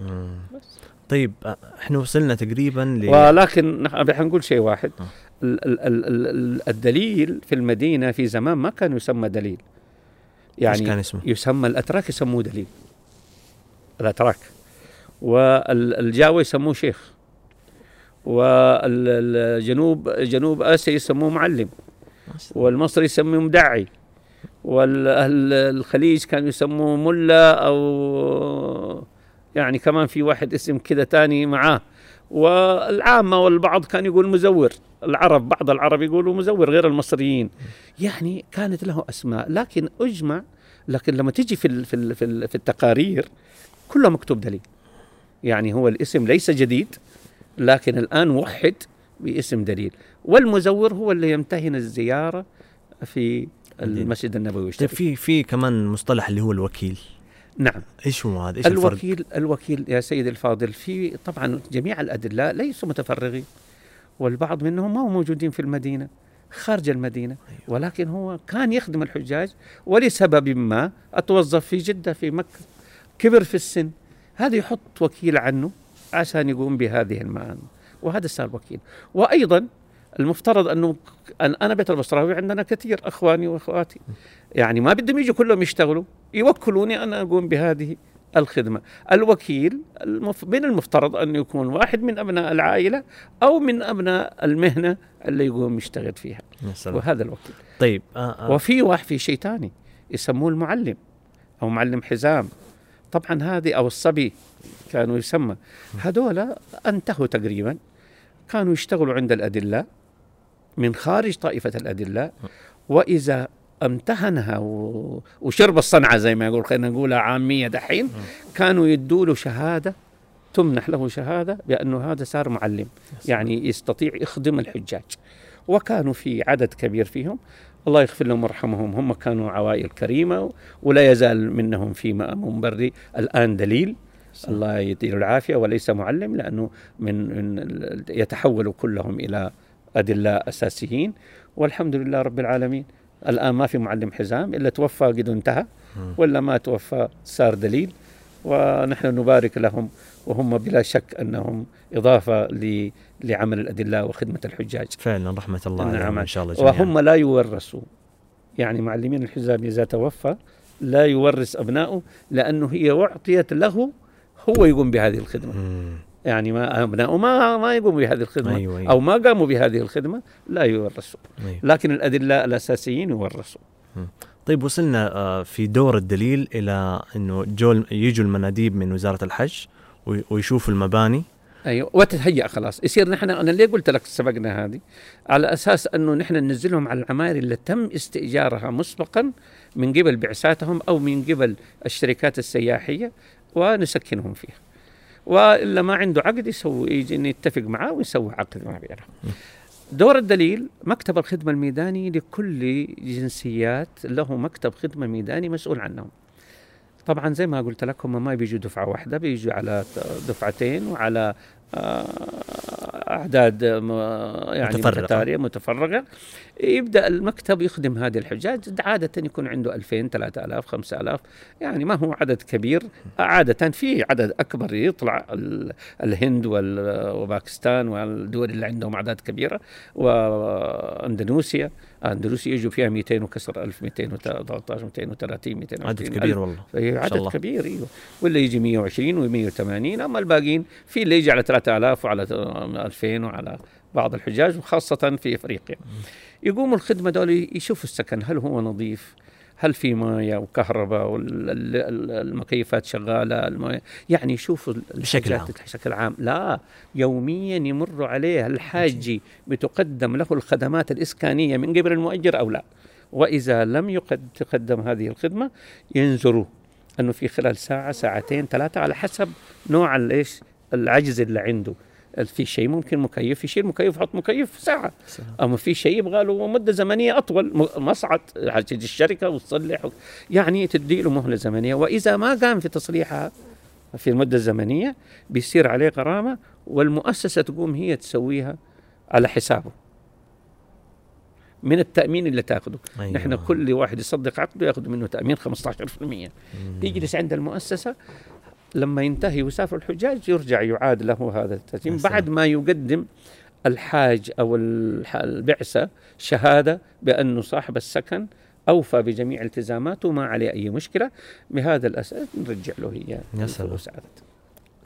طيب آه، إحنا وصلنا تقريبا ل ولكن حنقول شيء واحد. آه. ال- ال- ال- ال- ال- الدليل في المدينة في زمان ما كان يسمى دليل. يعني يعني كان اسمه؟ يسمى الأتراك يسموه دليل. الأتراك. والجاوة يسموه شيخ. والجنوب جنوب آسيا يسموه معلم. والمصري يسموه مدعي. والأهل الخليج كانوا يسموه ملا أو يعني كمان في واحد اسم كذا تاني معاه. والعامة والبعض كان يقول مزور. العرب بعض العرب يقولوا مزور غير المصريين. يعني كانت له أسماء. لكن أجمع لكن لما تجي في في في التقارير كله مكتوب دليل. يعني هو الاسم ليس جديد لكن الآن وحد باسم دليل. والمزور هو اللي يمتهن الزيارة في المسجد النبوي طيب في في كمان مصطلح اللي هو الوكيل. نعم. إيش هو هذا؟ إيش الفرق؟ الوكيل الوكيل يا سيدي الفاضل في طبعا جميع الادلاء ليسوا متفرغين والبعض منهم ما هم موجودين في المدينة خارج المدينة ولكن هو كان يخدم الحجاج ولسبب ما أتوظف في جدة في مكة. كبر في السن. هذا يحط وكيل عنه عشان يقوم بهذه المهام. وهذا صار وكيل. وأيضا المفترض أنه أن- أنا بيت البصراوي عندنا كثير أخواني وأخواتي. يعني ما بدهم يجوا كلهم يشتغلوا يوكلوني أنا أقوم بهذه الخدمة. الوكيل المف... من المفترض انه يكون واحد من أبناء العائلة أو من أبناء المهنة اللي يقوم يشتغل فيها. سلام. وهذا الوكيل. طيب آه آه. وفي واحد في شيء ثاني يسموه المعلم أو معلم حزام. طبعا هذه أو الصبي كانوا يسمى هذولا أنتهوا تقريبا. كانوا يشتغلوا عند الادلاء من خارج طائفة الادلاء وإذا امتهنها. وشرب الصنعة زي ما يقول خلينا نقولها عامية دحين كانوا يدوا له شهادة تمنح له شهادة بانه هذا صار معلم. يعني يستطيع يخدم الحجاج. وكانوا في عدد كبير فيهم. الله يغفر لهم ويرحمهم. هم كانوا عوائل كريمة ولا يزال منهم في مأمون بري. الآن دليل. الله يديله العافية وليس معلم لأنه من, يتحولوا كلهم إلى أدلاء أساسيين. والحمد لله رب العالمين. الآن ما في معلم حزام إلا توفى قد انتهى. ولا ما توفى صار دليل. ونحن نبارك لهم. وهم بلا شك أنهم إضافة ل- لعمل الادلاء وخدمة الحجاج. فعلا رحمة الله نعم. عليهم إن شاء الله جميعا. وهم لا يورثوا. يعني معلمين الحزام إذا توفى لا يورث ابنائه لأنه هي أعطيت له هو يقوم بهذه الخدمة. مم. يعني ما ابنائه ما ما يقوموا بهذه الخدمة. أيوة، أيوة. أو ما قاموا بهذه الخدمة لا يورثوا. أيوة. لكن الادلاء الأساسيين يورثوا. طيب وصلنا آه، في دور الدليل إلى إنه جو يجوا المناديب من وزارة الحج وي- ويشوفوا المباني. أيوه. وتتهيأ خلاص. يصير نحن أنا ليه قلت لك سبقنا هذه؟ على أساس أنه نحن ننزلهم على العماير اللي تم استئجارها مسبقا من قبل بعثاتهم أو من قبل الشركات السياحية ونسكنهم فيها. وإلا ما عنده عقد يسوي يجي نتفق معاه ونسوي عقد ما بينهم دور الدليل مكتب الخدمة الميداني لكل جنسيات له مكتب خدمة ميداني مسؤول عنهم. طبعا زي ما قلت لك هم ما بيجوا دفعة واحدة بيجوا على دفعتين وعلى أعداد م- يعني. متتالية متفرقة. يبدأ المكتب يخدم هذه الحجاج. عادة يكون عنده 2000 3000 5000 يعني ما هو عدد كبير. عادة في عدد أكبر يطلع ال- الهند وباكستان والدول اللي عندهم أعداد كبيرة وأندونيسيا. اندونيسيا يجوا فيها 200 وكسر 1000 213 230 240 عدد. كبير والله شاء عدد الله. كبير إيوه ولا يجي 120 و180 أما الباقيين في اللي يجي على 3000 وعلى 2000 وعلى بعض الحجاج وخاصة في إفريقيا يقوموا الخدمة دول يشوفوا السكن هل هو نظيف هل في مويه وكهرباء والمكيفات شغالة؟ المويه يعني يشوفوا بشكل عام. بشكل عام. لا يوميا يمر عليه الحاج بتقدم له الخدمات الإسكانية من قبل المؤجر أو لا؟ وإذا لم يقد تقدم هذه الخدمة ينذروا أنه في خلال ساعة ساعتين ثلاثة على حسب نوع الايش العجز اللي عنده. في شيء ممكن مكيف يشيل مكيف يحط مكيف ساعة سلام. أما في شيء يبغى له مدة زمنية أطول مصعد تجي الشركة وتصلح يعني تدي له مهلة زمنية وإذا ما قام في تصليحها في المده الزمنيه بيصير عليه غرامة والمؤسسة تقوم هي تسويها على حسابه من التأمين اللي تأخذه أيوة. نحن كل واحد يصدق عقده يأخذ منه تأمين 15% مم. يجلس عند المؤسسة لما ينتهي ويسافر الحجاج يرجع يعاد له هذا سلام. بعد ما يقدم الحاج أو الح- البعثة شهادة بأنه صاحب السكن أوفى بجميع التزاماته وما عليه أي مشكلة بهذا الأساس نرجع له هي يا سلام.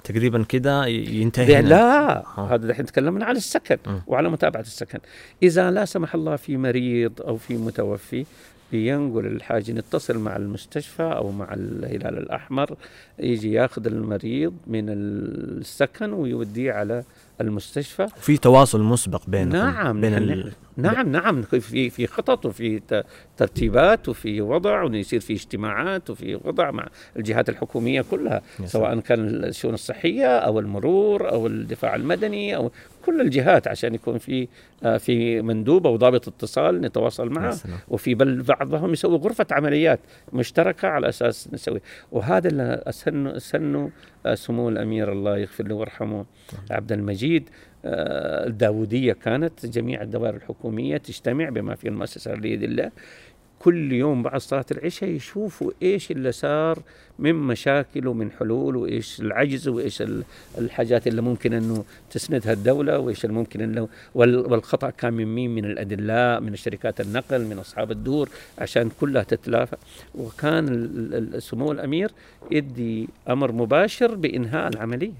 تقريبا ي- ينتهي لا, آه. هذا الحين تكلمنا على السكن مم. وعلى متابعة السكن إذا لا سمح الله في مريض أو في متوفي بينقل الحاج نتصل مع المستشفى أو مع الهلال الأحمر يجي ياخذ المريض من السكن ويوديه على المستشفى في تواصل مسبق بينكم نعم بين ال... نعم نعم في في خطط وفي ترتيبات وفي وضع ويصير في اجتماعات وفي وضع مع الجهات الحكومية كلها. سواء كان الشؤون الصحية أو المرور أو الدفاع المدني أو كل الجهات عشان يكون في آه، في مندوب أو ضابط اتصال نتواصل معه. سلام. وفي بل بعضهم يسوي غرفة عمليات مشتركة على أساس نسوي وهذا اللي سنوا سنوا آه، سمو الأمير الله يغفر له ويرحمه عبد المجيد. آه، الداودية كانت جميع الدوائر الحكومية تجتمع بما في المؤسسة ليد الله كل يوم بعد صلاة العشاء يشوفوا إيش اللي صار من مشاكل ومن حلول وإيش العجز وإيش ال- الحاجات اللي ممكن إنه تسندها الدولة وإيش اللي ممكن وال- والخطأ كان من مين؟ من الادلاء من شركات النقل من أصحاب الدور عشان كلها تتلافى. وكان سمو الأمير يدي أمر مباشر بإنهاء العملية.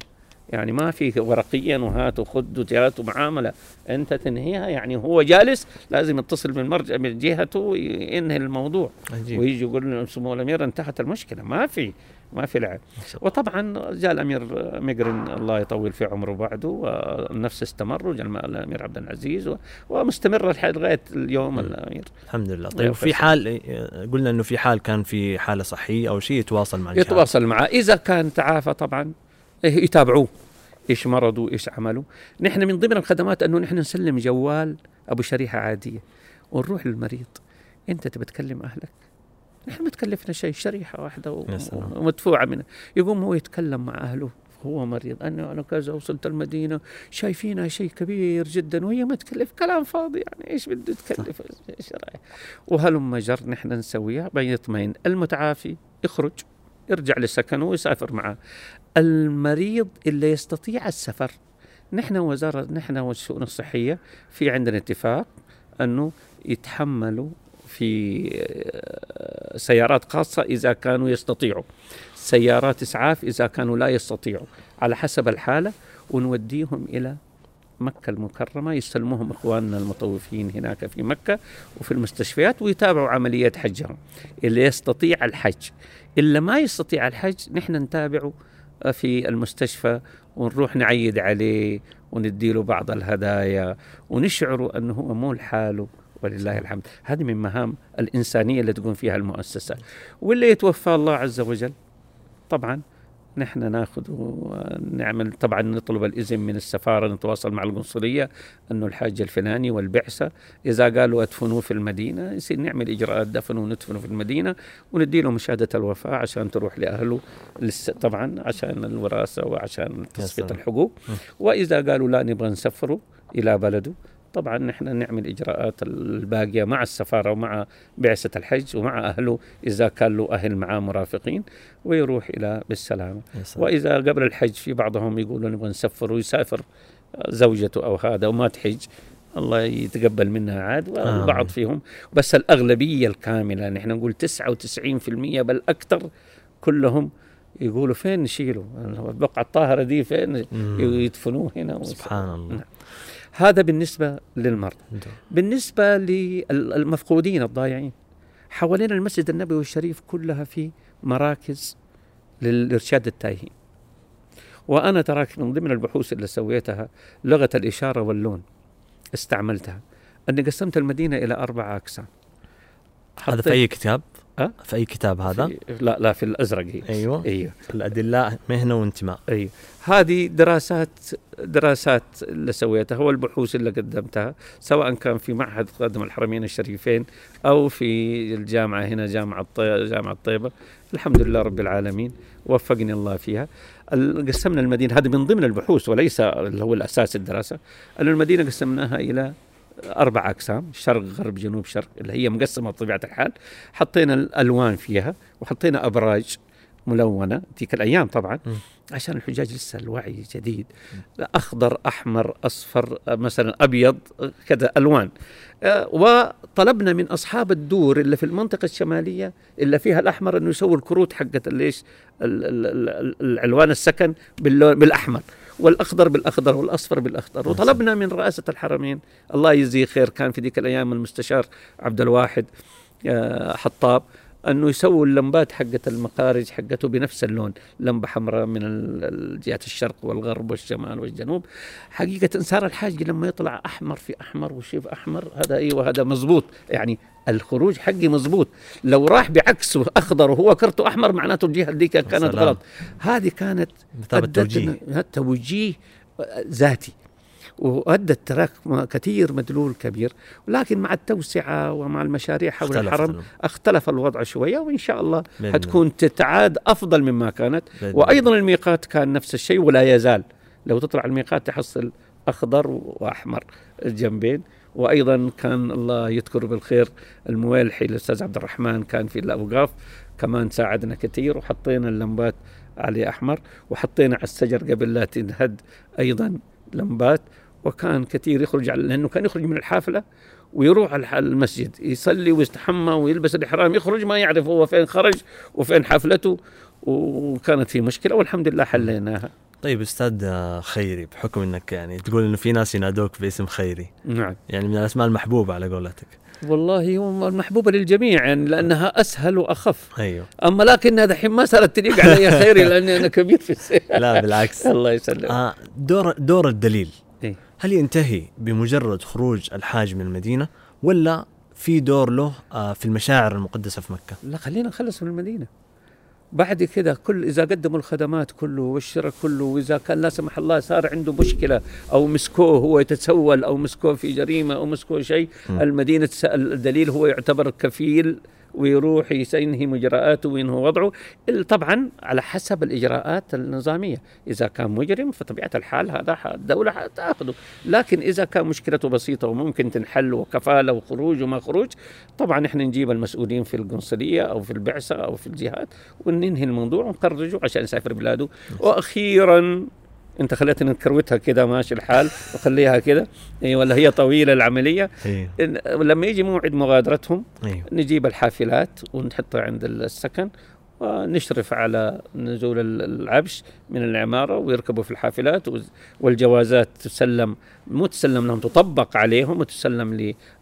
يعني ما في ورقيا وهات وخذ وجهات ومعاملة أنت تنهيها يعني هو جالس لازم يتصل بالمرجع من جهته وينهي الموضوع عجيب ويجي يقول سمو الأمير انتهت المشكلة ما في ما في لعب. وطبعا جاء الأمير مقرن الله يطول في عمره بعده والنفس استمر وجاء الأمير عبد العزيز و- ومستمره لحد لغايه اليوم مم. الأمير الحمد لله طيب في. حال قلنا إنه في حال كان في حالة صحية أو شيء يتواصل مع. يتواصل معه إذا كان تعافى طبعا يتابعوه. إيش مرضه إيش عمله نحن من ضمن الخدمات أنه نحن نسلم جوال أبو شريحة عادية ونروح للمريض. أنت تبي تكلم أهلك؟ نحن ما تكلفنا شيء شريحة واحدة و-. ومدفوعة منه يقوم هو يتكلم مع أهله هو مريض. أنا أنا كذا وصلت المدينة شايفينها شيء كبير جدا وهي ما تكلف كلام فاضي. يعني إيش بده تكلف إيش رأيك؟ وهلم جر نحن نسويها بيطمئن المتعافي يخرج يرجع لسكنه ويسافر معه. المريض اللي يستطيع السفر. نحن وزارة نحن والشؤون الصحية في عندنا اتفاق أنه يتحملوا في آه، سيارات خاصة إذا كانوا يستطيعوا. سيارات إسعاف إذا كانوا لا يستطيعوا. على حسب الحالة ونوديهم إلى مكة المكرمة يستلموهم إخواننا المطوفين هناك في مكة وفي المستشفيات ويتابعوا عملية حجهم. اللي يستطيع الحج. اللي ما يستطيع الحج نحن نتابعه في المستشفى ونروح نعيد عليه ونديله بعض الهدايا ونشعره أنه هو مو لحاله ولله الحمد. هذه من مهام الإنسانية اللي تقوم فيها المؤسسة. واللي يتوفى الله عز وجل طبعا نحن ناخذ ونعمل. طبعا نطلب الإذن من السفارة نتواصل مع القنصليه أنه الحاج الفلاني والبعثة إذا قالوا أدفنوه في المدينة يصير نعمل إجراءات دفن وندفنه في المدينة وندي له شهاده الوفاه عشان تروح لأهله طبعا عشان الوراثة وعشان سلام. الحقوق. وإذا قالوا لا نبغى نسفره إلى بلده طبعا نحن نعمل إجراءات الباقية مع السفارة ومع بعثة الحج ومع أهله إذا كان له أهل معاه مرافقين ويروح إلى بالسلامه. وإذا قبل الحج في بعضهم يقولوا نبغى نسفر ويسافر زوجته أو هذا وما تحج الله يتقبل منها عاد والبعض. فيهم بس الأغلبية الكاملة نحن نقول 99% بل أكثر كلهم يقولوا فين نشيله البقعه الطاهرة دي فين مم. يدفنوه هنا سبحان الله نعم. هذا بالنسبة للمرضى نعم. بالنسبة للمفقودين الضايعين حوالين المسجد النبوي الشريف كلها في مراكز للإرشاد التائهين وأنا تراك من ضمن البحوث اللي سويتها لغة الإشارة واللون استعملتها أني قسمت المدينة إلى أربعة أقسام هذا في أي كتاب؟ أه؟ في أي كتاب هذا؟ في لا لا في الأزرق. هي أيوه. أيوه. الادلاء مهنة وانتماء. اي هذه دراسات دراسات اللي سويتها والبحوث اللي قدمتها سواء كان في معهد خادم الحرمين الشريفين أو في الجامعة هنا جامعة. جامعة طيبه الحمد لله رب العالمين. وفقني الله فيها. قسمنا المدينة هذه من ضمن البحوث وليس اللي هو الأساس الدراسة. ان المدينة قسمناها إلى أربع أقسام شرق غرب جنوب شرق اللي هي مقسمة بطبيعة الحال. حطينا الألوان فيها وحطينا أبراج ملونة تلك الأيام طبعا. عشان الحجاج لسه الوعي جديد. أخضر أحمر أصفر مثلا أبيض كذا ألوان. آه، وطلبنا من أصحاب الدور اللي في المنطقة الشمالية اللي فيها الأحمر أنه يسووا الكروت حقت ليش العلوان السكن باللون بالأحمر. والأخضر بالأخضر والأصفر بالأخضر. وطلبنا من رئاسة الحرمين الله يجزيه خير كان في ذيك الأيام المستشار عبد الواحد آه، حطاب أنه يسووا اللمبات حقت المخارج حقته بنفس اللون لمبة حمراء من جهة الشرق والغرب والشمال والجنوب. حقيقة صار الحاج لما يطلع أحمر في أحمر وشيف أحمر هذا أيوه هذا مزبوط يعني الخروج حقي مزبوط لو راح بعكسه أخضر وهو كرته أحمر معناته الجهة ديك كانت. غلط. هذه كانت مثابة أدت توجيه. إن- توجيه ذاتي. وأدت تراك م- كثير مدلول كبير ولكن مع التوسعة ومع المشاريع حول اختلف الحرم الأمر. اختلف الوضع شوية وإن شاء الله حتكون تتعاد أفضل مما كانت. وأيضا الميقات كان نفس الشيء ولا يزال. لو تطلع الميقات تحصل أخضر وأحمر الجنبين. وأيضا كان الله يذكر بالخير الموالحي الأستاذ عبد الرحمن كان في الأوقاف. كمان ساعدنا كثير وحطينا اللمبات عليه أحمر وحطينا على الشجر قبل لا تنهد أيضا لمبات. وكان كثير يخرج على لأنه كان يخرج من الحافلة ويروح على المسجد يصلي ويستحمى ويلبس الإحرام يخرج ما يعرف هو فين خرج وفين حفلته وكانت في مشكلة والحمد لله حليناها. طيب أستاذ خيري بحكم إنك يعني تقول إنه في ناس ينادوك باسم خيري. نعم. يعني من الأسماء المحبوبة على قولتك. والله هو المحبوبة للجميع يعني لأنها أسهل وأخف. أيوه. أما لكنها دحين ما صارت تليق علي خيري لأني أنا كبير في السن. لا بالعكس. <laughs> الله يسلمك. آه دور دور الدليل؟ هل ينتهي بمجرد خروج الحاج من المدينة ولا في دور له آه في المشاعر المقدسة في مكة لا خلينا نخلص من المدينة بعد كذا كل إذا قدموا الخدمات كله والشراء كله وإذا كان لا سمح الله صار عنده مشكلة أو مسكوه هو يتسول أو مسكوه في جريمة أو مسكوه شيء. المدينة الدليل هو يعتبر كفيل ويروح ينهي مجراءاته وينهي وضعه. طبعا على حسب الإجراءات النظامية. إذا كان مجرم فطبيعة الحال هذا الدولة حتأخذه. لكن إذا كان مشكلته بسيطة وممكن تنحل وكفالة وخروج وما خروج طبعا إحنا نجيب المسؤولين في القنصلية أو في البعثة أو في الجهات وننهي الموضوع ونخرجه عشان يسافر بلاده. وأخيرا انت خليتني نكروتها كده ماشي الحال وخليها كده. اي ولا هي طويلة العملية. إن- لما يجي موعد مغادرتهم أيوه نجيب الحافلات ونحطها عند السكن ونشرف على نزول ال- العبش من العمارة ويركبوا في الحافلات والجوازات تسلم مو تسلم لهم تطبق عليهم وتسلم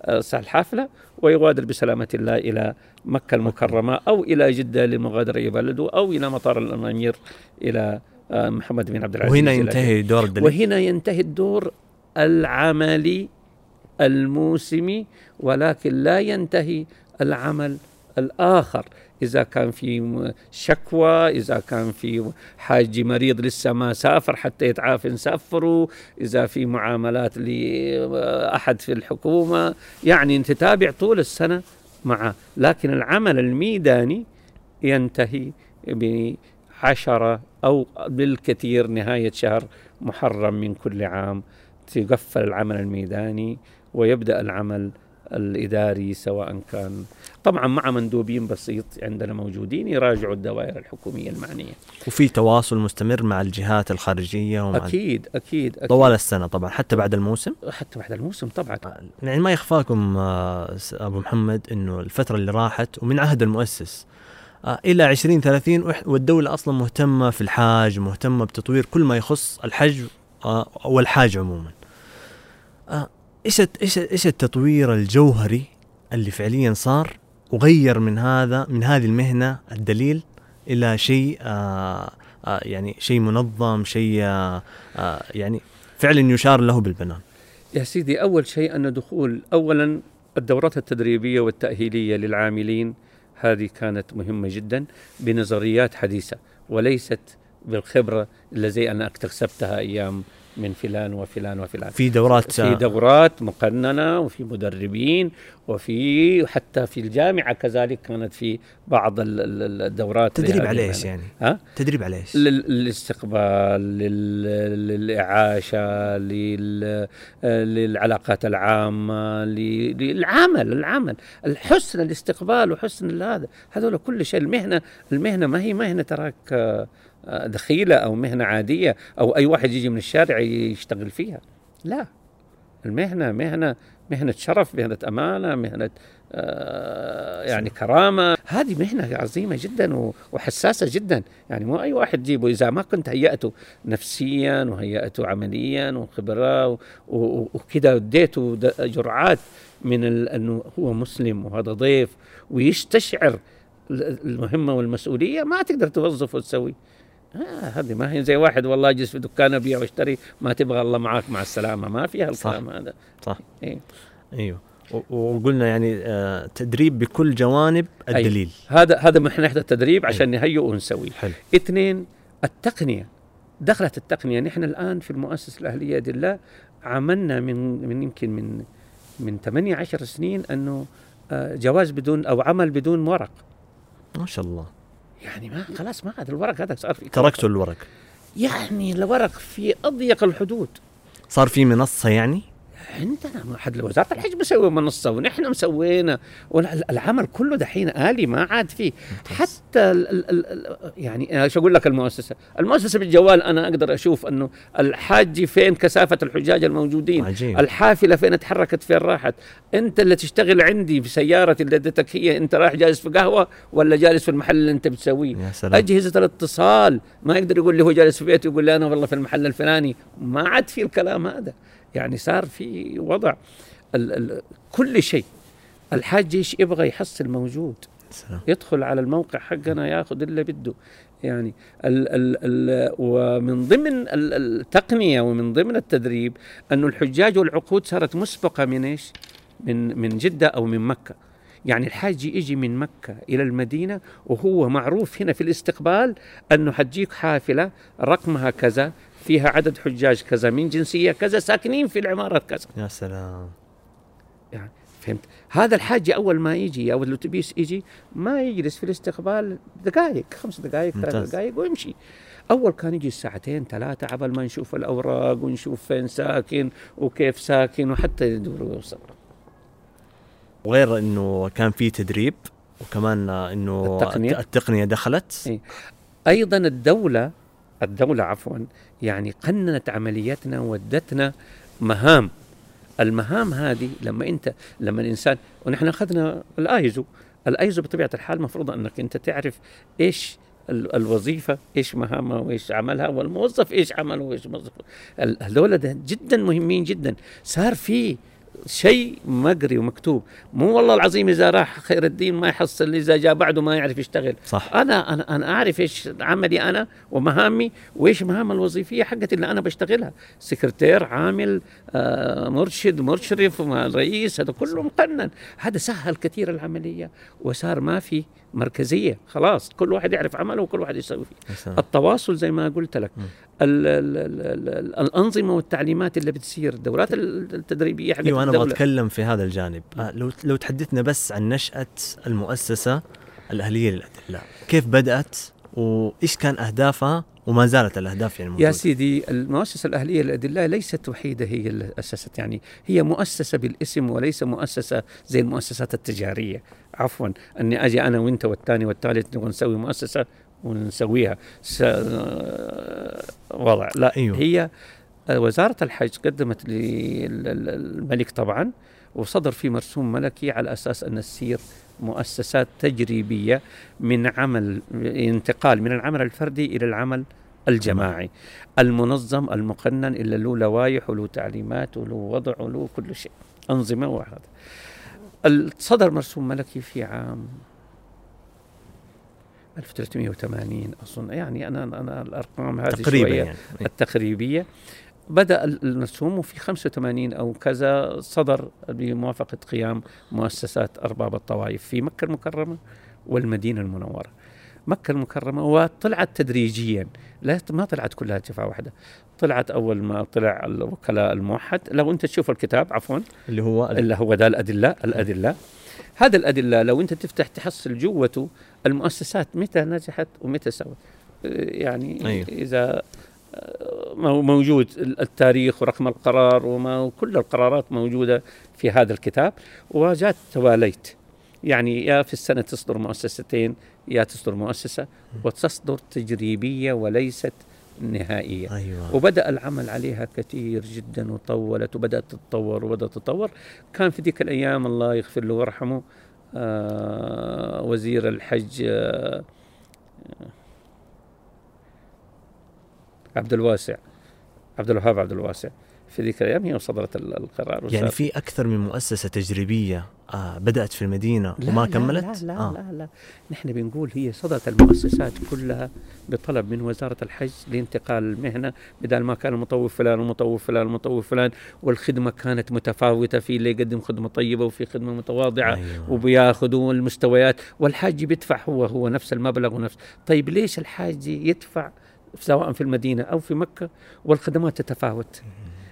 لصاحب الحافلة ويغادر بسلامة الله إلى مكة المكرمة أو إلى جدة للمغادرة إلى بلده أو إلى مطار الأمير إلى محمد بن عبد العزيز وهنا ينتهي دور الدليل. وهنا ينتهي الدور العملي الموسمي ولكن لا ينتهي العمل الآخر. إذا كان في شكوى إذا كان في حاج مريض لسه ما سافر حتى يتعافى نسافره إذا في معاملات لأحد في الحكومة. يعني أنت تتابع طول السنة معه لكن العمل الميداني ينتهي بعشرة أو بالكثير نهاية شهر محرم من كل عام تقفل العمل الميداني ويبدأ العمل الإداري سواء كان طبعا مع مندوبين بسيط عندنا موجودين يراجعوا الدوائر الحكومية المعنية. وفي تواصل مستمر مع الجهات الخارجية ومع أكيد أكيد, أكيد. طوال السنة طبعا حتى بعد الموسم؟ حتى بعد الموسم طبعا. يعني ما يخفاكم آه، أبو محمد إنه الفترة اللي راحت ومن عهد المؤسس آه، إلى 2030 وإح- والدولة أصلا مهتمة في الحاج مهتمة بتطوير كل ما يخص الحج آه، والحاج عموما. آه، إيش إيش إيش التطوير الجوهري اللي فعليا صار وغير من هذا من هذه المهنة الدليل إلى شيء آه، آه، يعني شيء منظم شيء آه، آه، يعني فعلا يشار له بالبنان؟ يا سيدي أول شيء أن دخول أولا الدورات التدريبية والتأهيلية للعاملين هذه كانت مهمة جدا بنظريات حديثة وليست بالخبرة اللي زي أنا اكتسبتها أيام من فلان وفلان وفلان في دورات في دورات مقننة وفي مدربين وفي حتى في الجامعة كذلك كانت في بعض ال- ال- الدورات تدريب على إيش. يعني؟ ها؟ تدريب على إيش؟ لل- للاستقبال لل- للإعاشة لل- للعلاقات العامة ل- للعمل العمل الحسن الاستقبال وحسن هذا هذول كل شيء المهنة المهنة ما هي مهنة تراك دخيلة أو مهنة عادية أو أي واحد يجي من الشارع يشتغل فيها. لا المهنة مهنة مهنة شرف مهنة أمانة مهنة آه، يعني كرامة. هذه مهنة عظيمة جدا و- وحساسة جدا. يعني مو أي واحد تجيبه إذا ما كنت هيأته نفسيا وهيأته عمليا وخبرة و- و- وكذا اديته جرعات من أنه هو مسلم وهذا ضيف ويستشعر ال- المهمة والمسؤولية ما تقدر توظفه وتسوي آه هذه ما هي. زي واحد والله اجلس في دكان أبيع واشتري ما تبغى الله معاك مع السلامة. ما فيها الكلام هذا. صح. إيه. أيوه. وقلنا يعني آه تدريب بكل جوانب الدليل. هذا هذا من ناحية التدريب عشان نهيئه ونسويه. حلو. اثنين التقنية. دخلت التقنية. نحن الآن في المؤسسة الأهلية يد الله عملنا من من يمكن من من 8 10 سنين أنه آه، جواز بدون أو عمل بدون ورق. ما شاء الله. يعني ما خلاص ما عاد الورق هذا صار في تركتوا الورق. يعني الورق في أضيق الحدود. صار في منصة يعني؟ عندنا حد وزارة الحج مسوي منصة ونحن مسوينا والعمل كله دحين آلي ما عاد فيه حتى ال ال ال ال يعني إيش أقول لك المؤسسة؟ المؤسسة بالجوال أنا أقدر أشوف إنه الحاج فين كثافة الحجاج الموجودين عجيب. الحافلة فين اتحركت فين راحت. أنت اللي تشتغل عندي في سيارتي اللي اديتك هي أنت رايح جالس في قهوة ولا جالس في المحل اللي أنت بتسويه؟ يا سلام. أجهزة الاتصال ما يقدر يقول لي هو جالس في بيته يقول لي أنا والله في المحل الفلاني. ما عاد في الكلام هذا. يعني صار في وضع ال ال كل شيء الحاج إيش يبغى يحصل موجود سلام. يدخل على الموقع حقنا ياخذ اللي بده يعني ال ال ال ومن ضمن ال- التقنية ومن ضمن التدريب انه الحجاج والعقود صارت مسبقة من إيش؟ من من جدة أو من مكة يعني الحاج يجي من مكة إلى المدينة وهو معروف هنا في الاستقبال أنه حتجيك حافلة رقمها كذا فيها عدد حجاج كذا من جنسية كذا ساكنين في العمارة كذا يا سلام يعني فهمت هذا الحاج أول ما يجي أو الأتوبيس يجي ما يجلس في الاستقبال دقائق خمس دقائق ثلاث. دقائق ويمشي أول كان يجي ساعتين ثلاثة عبل ما نشوف الأوراق ونشوف فين ساكن وكيف ساكن وحتى يدور ويوصل وغير إنه كان في تدريب وكمان إنه التقنية. الت- التقنية دخلت إيه. أيضا الدولة الدولة عفوا يعني قننت عملياتنا وادتنا مهام. المهام هذه لما انت لما الإنسان ونحن أخذنا الآيزو. الآيزو بطبيعة الحال مفروض أنك انت تعرف إيش ال- الوظيفة إيش مهامها وإيش عملها والموظف إيش عمله وإيش موظفه هذول جدا مهمين جدا. صار في شيء مقري ومكتوب. مو والله العظيم إذا راح خير الدين ما يحصل إذا جاء بعده ما يعرف يشتغل. صح. أنا أنا أنا أعرف إيش عملي أنا ومهامي وإيش مهام الوظيفية حقتي اللي أنا بشتغلها. سكرتير عامل آه مرشد مشرف رئيس هذا كله مقنن. هذا سهل كثير العملية وصار ما في مركزية. خلاص كل واحد يعرف عمله وكل واحد يسوي فيه. التواصل زي ما قلت لك. م. ال ال ال ال الأنظمة والتعليمات اللي بتصير الدورات التدريبية حقت إيوه أنا الدولة. بتكلم في هذا الجانب. آه لو لو تحدثنا بس عن نشأة المؤسسة الأهلية للادلاء كيف بدأت وإيش كان أهدافها وما زالت الأهداف يعني موجودة؟ يا سيدي المؤسسة الأهلية للأدلاء ليست وحيدة هي اللي أسست. يعني هي مؤسسة بالاسم وليس مؤسسة زي المؤسسات التجارية. عفوا أني أجي أنا وأنت والثاني والثالث ونسوي مؤسسة ونسويها. س... وضع. لا أيوه. هي وزارة الحج قدمت للملك طبعا وصدر في مرسوم ملكي على أساس أن تسير مؤسسات تجريبية من عمل انتقال من العمل الفردي إلى العمل الجماعي. المنظم المقنن اللي له لوائح وله تعليمات وله وضع وله كل شيء أنظمة وهذا صدر مرسوم ملكي في عام 1380 أظن. يعني أنا أنا الأرقام هذه تقريبا شوية يعني. التقريبية. بدأ المرسوم وفي 85 أو كذا صدر بموافقة قيام مؤسسات أرباب الطوائف في مكة المكرمة والمدينة المنورة. مكة المكرمة وطلعت تدريجيا. لا ما طلعت كلها دفعة واحدة. طلعت أول ما طلع الوكلاء الموحد. لو أنت تشوف الكتاب عفوا. اللي هو ال- اللي هو ده الأدلة الأدلة. هذا الأدلة لو أنت تفتح تحصل جوته المؤسسات متى نجحت ومتى سوت. يعني أيوه. إذا موجود التاريخ ورقم القرار وما وكل القرارات موجودة في هذا الكتاب. وجات تواليت. يعني يا في السنة تصدر مؤسستين يا تصدر مؤسسة وتصدر تجريبية وليست نهائية. أيوه. وبدأ العمل عليها كثير جدا وطولت وبدأت تتطور وبدأت تتطور. كان في ذيك الأيام الله يغفر له ويرحمه آه وزير الحج آه عبد الواسع. عبد الوهاب عبد الواسع. في ذيك الأيام هي صدرت ال- القرار يعني في أكثر من مؤسسة تجريبية آه بدأت في المدينة لا وما لا كملت؟ لا لا, آه. لا لا. نحن بنقول هي صدرت المؤسسات كلها بطلب من وزارة الحج لانتقال المهنة. بدل ما كان المطوف فلان ومطوف فلان ومطوف فلان والخدمة كانت متفاوتة في اللي يقدم خدمة طيبة وفي خدمة متواضعة أيوه. وبياخذوا المستويات والحاج بيدفع هو هو نفس المبلغ ونفس. طيب ليش الحاج يدفع سواء في المدينة أو في مكة والخدمات تتفاوت.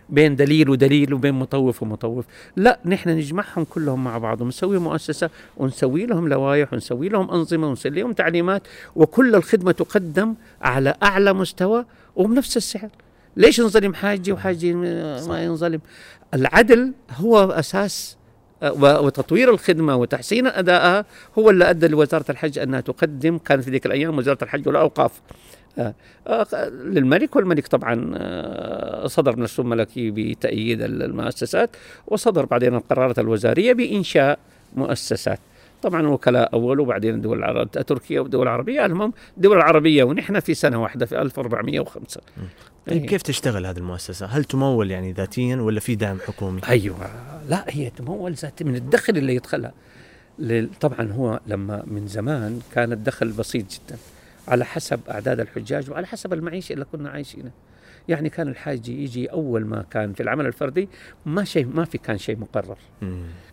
بين دليل ودليل وبين مطوف ومطوف. لا نحن نجمعهم كلهم مع بعض ونسوي مؤسسة ونسوي لهم لوائح ونسوي لهم أنظمة ونسوي لهم تعليمات وكل الخدمة تقدم على أعلى مستوى وبنفس السعر. ليش نظلم حاجي وحاجي. ما ينظلم؟ العدل هو أساس آه، وتطوير الخدمة وتحسين أدائها هو اللي أدى لوزارة الحج أنها تقدم. كانت في ذيك الأيام وزارة الحج والأوقاف. للملك والملك طبعا آه، صدر مرسوم ملكي بتأييد المؤسسات وصدر بعدين القرارات الوزارية بإنشاء مؤسسات طبعا وكلاء أول وبعدين الدول العربية تركيا والدول العربية المهم الدول العربية ونحن في سنة واحدة في 1405 طيب إيه. كيف تشتغل هذه المؤسسة؟ هل تمول يعني ذاتيا ولا في دعم حكومي؟ أيوه لا هي تمول ذات من الدخل اللي يدخلها طبعا هو لما من زمان كان الدخل بسيط جدا على حسب أعداد الحجاج وعلى حسب المعيشة اللي كنا عايشينها. يعني كان الحاج يجي أول ما كان في العمل الفردي ما شيء ما في كان شيء مقرر.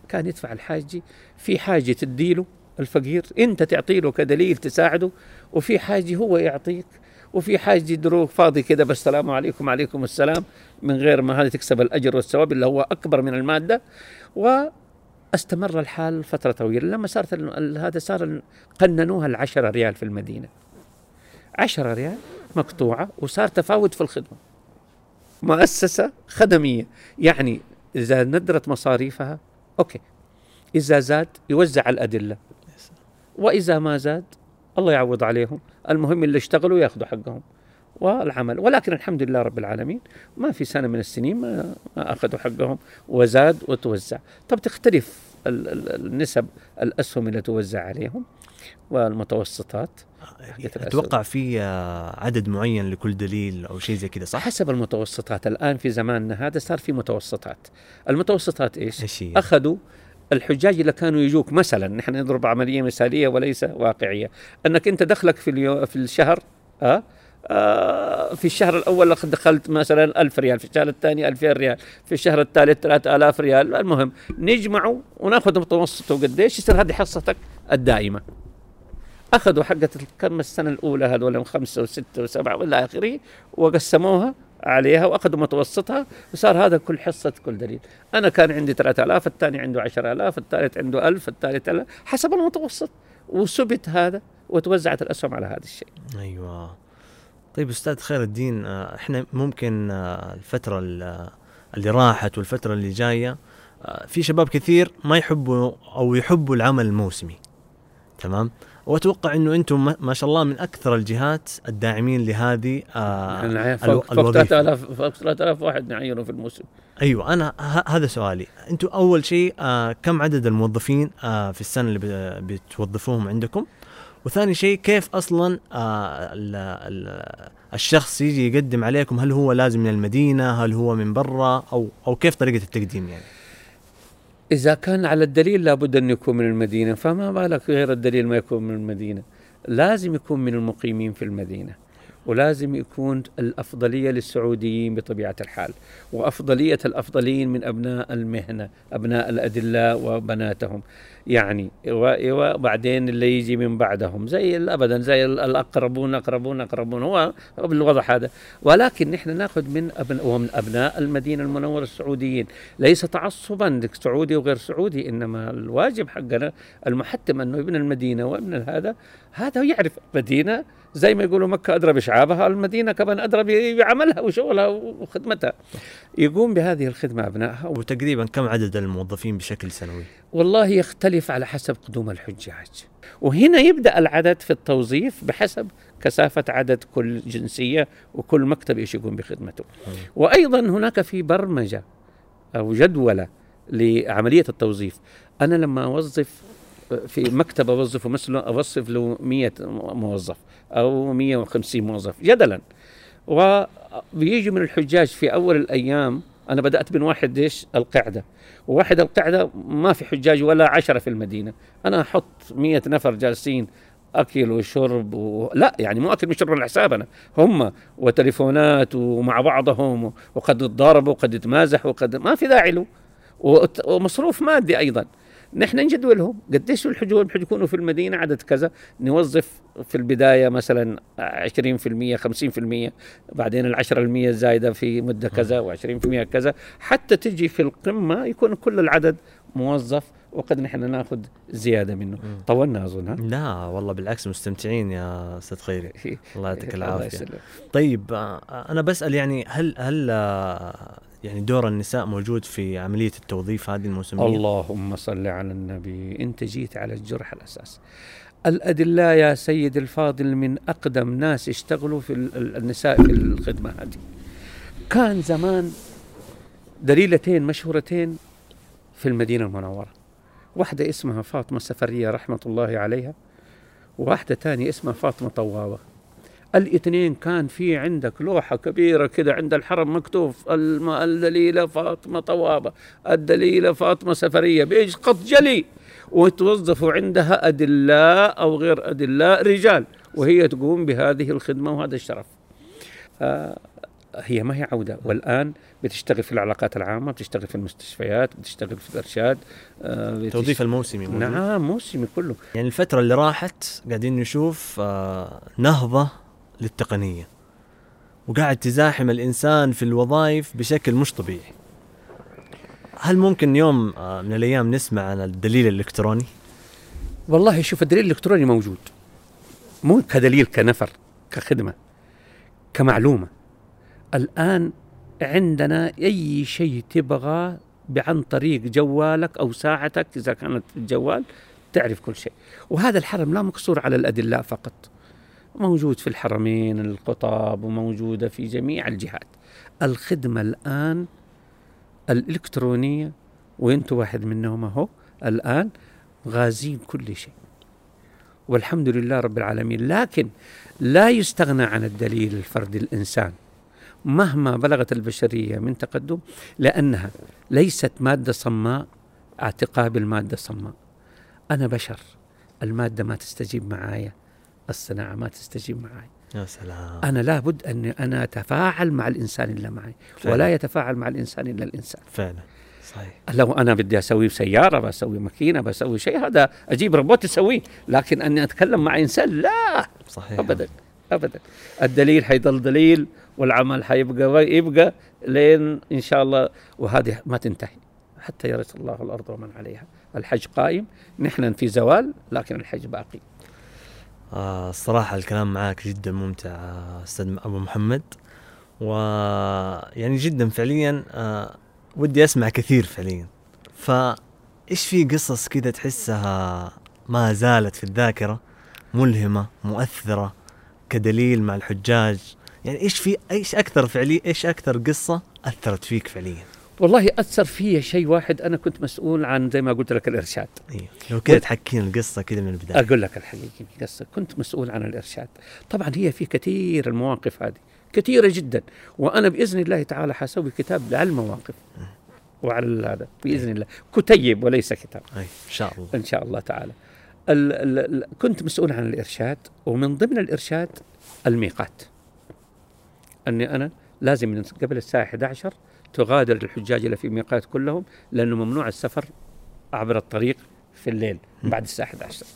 كان يدفع الحاج في حاجة تديله الفقير أنت تعطيله كدليل تساعده وفي حاجة هو يعطيك وفي حاجة دروك فاضي كده بس السلام عليكم عليكم السلام من غير ما هذا تكسب الأجر والثواب اللي هو أكبر من المادة. و استمر الحال فترة طويلة. لما صارت هذا صار قننوها العشرة ريال في المدينة. 10 ريال مقطوعة وصار تفاوت في الخدمة. مؤسسة خدمية. يعني إذا ندرت مصاريفها أوكي. إذا زاد يوزع الأدلة. وإذا ما زاد الله يعوض عليهم. المهم اللي اشتغلوا ياخذوا حقهم. والعمل. ولكن الحمد لله رب العالمين ما في سنة من السنين ما, ما أخذوا حقهم. وزاد وتوزع. طب تختلف النسب الأسهم اللي توزع عليهم والمتوسطات. أتوقع في آه، عدد معين لكل دليل أو شيء زي كذا صح؟ حسب المتوسطات. الآن في زماننا هذا صار في متوسطات. المتوسطات إيش؟ هي؟ أخذوا الحجاج اللي كانوا يجوك مثلا نحن نضرب عملية مثالية وليس واقعية. أنك أنت دخلك في اليو في الشهر أه؟ آه في الشهر الأول لقد دخلت مثلا ألف ريال في الشهر الثاني 2000 ريال في الشهر الثالث 3000 ريال. المهم نجمعه وناخذ متوسطه قديش يصير هذه حصتك الدائمة؟ أخذوا حقة كم السنة الأولى هذول خمسة وستة وسبعة وإلى آخره وقسموها عليها وأخذوا متوسطها وصار هذا كل حصة كل دليل. أنا كان عندي 3000 الثاني عنده 10000 الثالث عنده 1000 الثالث 1000 حسب المتوسط. وسبت هذا وتوزعت الأسهم على هذا الشيء. أيوه. طيب أستاذ خير الدين آه، إحنا ممكن آه، الفترة ال- اللي راحت والفترة اللي جاية آه، في شباب كثير ما يحبوا أو يحبوا العمل الموسمي. تمام؟ وأتوقع إنه أنتم ما- شاء الله من أكثر الجهات الداعمين لهذه آه فوق, فوق الوظيفة. 3000 فوق 3000 واحد نعينه في الموسم. أيوه أنا هذا سؤالي. أنتم أول شيء آه كم عدد الموظفين آه في السنة اللي بتوظفوهم عندكم؟ وثاني شيء كيف أصلا آه ال ال الشخص يجي يقدم عليكم؟ هل هو لازم من المدينة؟ هل هو من برا؟ أو أو كيف طريقة التقديم يعني؟ إذا كان على الدليل لابد أن يكون من المدينة فما بالك غير الدليل ما يكون من المدينة؟ لازم يكون من المقيمين في المدينة. ولازم يكون الأفضلية للسعوديين بطبيعة الحال وأفضلية الأفضلين من أبناء المهنة أبناء الأدلاء وبناتهم. يعني وبعدين اللي يجي من بعدهم زي أبدا زي الأقربون أقربون أقربون هو بالوضع هذا. ولكن نحن نأخذ من أبناء ومن أبناء المدينة المنورة السعوديين. ليس تعصبا سعودي وغير سعودي إنما الواجب حقنا المحتم أنه ابن المدينة وابن هذا هذا يعرف مدينة زي ما يقولوا مكة أدرى بشعابها المدينة كمان أدرى بعملها وشغلها وخدمتها. يقوم بهذه الخدمة أبنائها. وتقريبا كم عدد الموظفين بشكل سنوي؟ والله يختلف على حسب قدوم الحجاج. وهنا يبدأ العدد في التوظيف بحسب كثافة عدد كل جنسية وكل مكتب إيش يقوم بخدمته. وأيضا هناك في برمجة أو جدولة لعملية التوظيف. أنا لما أوظف في مكتب اوظفه مثلا أوظف له 100 موظف أو 150 موظف جدلا. وبيجي من الحجاج في أول الأيام أنا بدأت من واحد إيش؟ القعدة. وواحد القعدة ما في حجاج ولا عشرة في المدينة. أنا أحط 100 نفر جالسين أكل وشرب و... لا يعني مو أكل وشرب على حسابنا هم وتليفونات ومع بعضهم وقد تضاربوا وقد يتمازحوا وقد ما في داعي له. ومصروف مادي أيضا. نحن نجدولهم. قديش الحجوم يكونوا في المدينة؟ عدد كذا. نوظف في البداية مثلا 20% 50% بعدين العشرة المية الزايدة في مدة كذا و20% كذا. حتى تجي في القمة يكون كل العدد موظف وقد نحن نأخذ زيادة منه. طولنا أظن ها؟ لا والله بالعكس مستمتعين يا أستاذ خيري. <laughs> الله يعطيك <laughs> العافية. طيب آه، أنا بسأل يعني هل هل آه، يعني دور النساء موجود في عملية التوظيف هذه الموسمية؟ اللهم صل على النبي. انت جيت على الجرح الأساس. الادلاء يا سيد الفاضل من أقدم ناس اشتغلوا في ال- ال- النساء في الخدمة هذه. كان زمان دليلتين مشهورتين في المدينة المنورة. واحدة اسمها فاطمة السفريه رحمة الله عليها وواحدة ثانية اسمها فاطمة طواوة. الاثنين كان في عندك لوحة كبيرة كده عند الحرم مكتوب الدليلة فاطمة طوابة الدليلة فاطمة سفرية بإيش؟ قط جلي. وتوظفوا عندها أدلاء أو غير أدلاء رجال وهي تقوم بهذه الخدمة وهذا الشرف. آه، هي ما هي عودة. والآن بتشتغل في العلاقات العامة بتشتغل في المستشفيات بتشتغل في الإرشاد آه، التوظيف الموسمي موجود. نعم موسمي كله. يعني الفترة اللي راحت قاعدين نشوف آه، نهضة للتقنية. وقاعد تزاحم الإنسان في الوظائف بشكل مش طبيعي. هل ممكن يوم آه، من الأيام نسمع عن الدليل الإلكتروني؟ والله شوف الدليل الإلكتروني موجود. مو كدليل كنفر كخدمة كمعلومة. الآن عندنا أي شيء تبغاه عن طريق جوالك أو ساعتك إذا كانت الجوال تعرف كل شيء. وهذا الحرم لا مقصور على الادلاء فقط. موجود في الحرمين القطاب وموجودة في جميع الجهات. الخدمة الآن الإلكترونية وأنتم واحد منهم اهو الآن غازين كل شيء. والحمد لله رب العالمين. لكن لا يستغنى عن الدليل الفردي الإنسان. مهما بلغت البشرية من تقدم لأنها ليست مادة صماء اعتقاب المادة صماء. أنا بشر. المادة ما تستجيب معايا. الصناعة ما تستجيب معاي. يا سلام. أنا لابد أن أنا أتفاعل مع الإنسان إلا معي فعلا. ولا يتفاعل مع الإنسان إلا الإنسان. فعلا. صحيح. لو أنا بدي أسوي سيارة بسوي ماكينة بسوي شيء هذا أجيب روبوت يسويه. لكن أني أتكلم مع إنسان لا. صحيح. ابدا. ابدا. الدليل حيضل دليل والعمل حيبقى يبقى لين إن شاء الله. وهذه ما تنتهي. حتى يرث الله الأرض ومن عليها. الحج قائم. نحن في زوال لكن الحج باقي. آه الصراحة الكلام معك جدا ممتع آه، أستاذ أبو محمد. ويعني جدا فعليا آه ودي أسمع كثير فعليا. فإيش في قصص كذا تحسها ما زالت في الذاكرة؟ ملهمة مؤثرة كدليل مع الحجاج. يعني إيش في إيش أكثر فعليا إيش أكثر قصة أثرت فيك فعليا؟ والله أثر في شيء واحد. أنا كنت مسؤول عن زي ما قلت لك الإرشاد. أيوه لو كذا تحكينا القصة كذا من البداية. أقول لك الحقيقة قصه كنت مسؤول عن الإرشاد. طبعا هي في كثير المواقف هذه كثيرة جدا. وأنا بإذن الله تعالى حاسوي كتاب على المواقف وعلى هذا بإذن الله. كتيب وليس كتاب. أي إن شاء الله. إن شاء الله تعالى. ال ال ال كنت مسؤول عن الإرشاد ومن ضمن الإرشاد الميقات. أني أنا لازم من قبل الساعة 11 تغادر الحجاج إلى في ميقات كلهم لأنه ممنوع السفر عبر الطريق في الليل بعد الساعة 11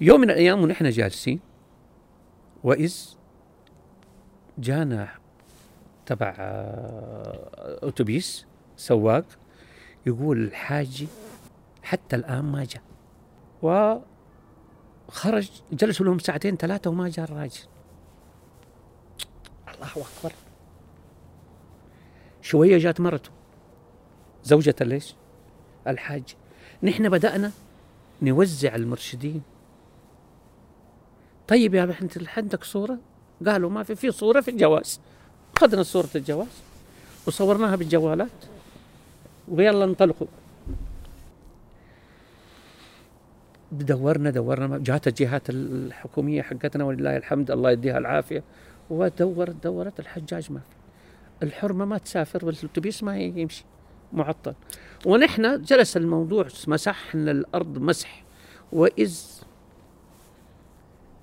يوم من الأيام ونحن جالسين وإذ جانا تبع آه، أتوبيس سواق يقول الحاجي حتى الآن ما جاء وخرج جلسوا لهم ساعتين ثلاثة وما جاء الراجل. الله أكبر. شوية جات مرته. زوجة ليش؟ الحاج. نحن بدأنا نوزع المرشدين. طيب يا انت عندك صورة؟ قالوا ما في في صورة في الجواز. أخذنا صورة الجواز وصورناها بالجوالات. ويلا انطلقوا. دورنا دورنا. جات الجهات الحكومية حقتنا ولله الحمد الله يديها العافية. ودورت دورت الحجاج ما في. الحرمة ما تسافر والاتوبيس ما يمشي معطل. ونحن جلس الموضوع مسحنا الأرض مسح. وإذ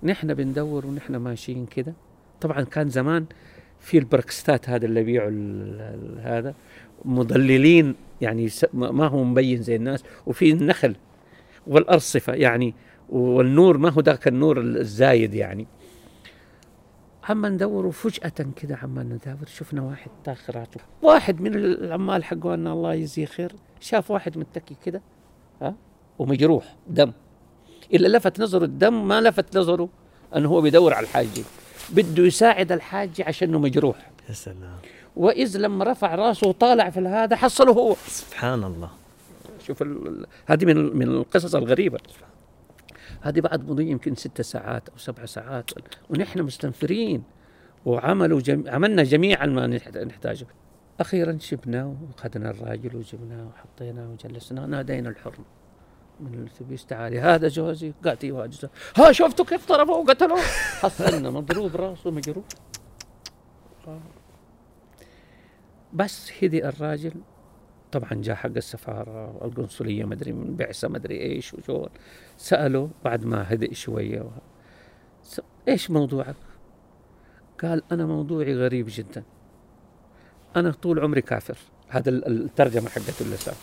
نحن بندور ونحن ماشيين كده. طبعا كان زمان في البركستات هذا اللي ال- هذا مضللين يعني ما هو مبين زي الناس. وفي النخل والأرصفة يعني والنور ما هو ذاك النور الزايد يعني. عما ندور وفجأة كده عما ندور شفنا واحد. تاخراته. واحد من العمال حقونا الله يجزيه خير. شاف واحد متكي كده ها ومجروح دم. إلا لفت نظره الدم ما لفت نظره أنه هو بيدور على الحاجي بده يساعد الحاجي عشانه مجروح. يا سلام. وإذ لما رفع رأسه وطالع في هذا حصله هو. سبحان الله. شوف هذه من من القصص الغريبة. هذه بعد مضي يمكن ست ساعات أو سبع ساعات. ونحن مستنفرين وعملوا جم... عملنا جميعا ما نحت- نحتاجه. أخيرا شبنا وأخذنا الراجل وجبناه وحطيناه وجلسناه نادينا الحرمه من الاتوبيس تعالي هذا جوزي هذا جوزي. ها شفتوا كيف ضربوه وقتلوه <laughs> حصلنا مضروب راسه مجروح بس هدي الراجل. طبعا جاء حق السفارة والقنصليه مدري من بعثة مدري إيش وشو سألوا بعد ما هدئ شوية و... إيش موضوعك؟ قال أنا موضوعي غريب جدا. أنا طول عمري كافر. هذا ال- الترجمة حقت اللسان.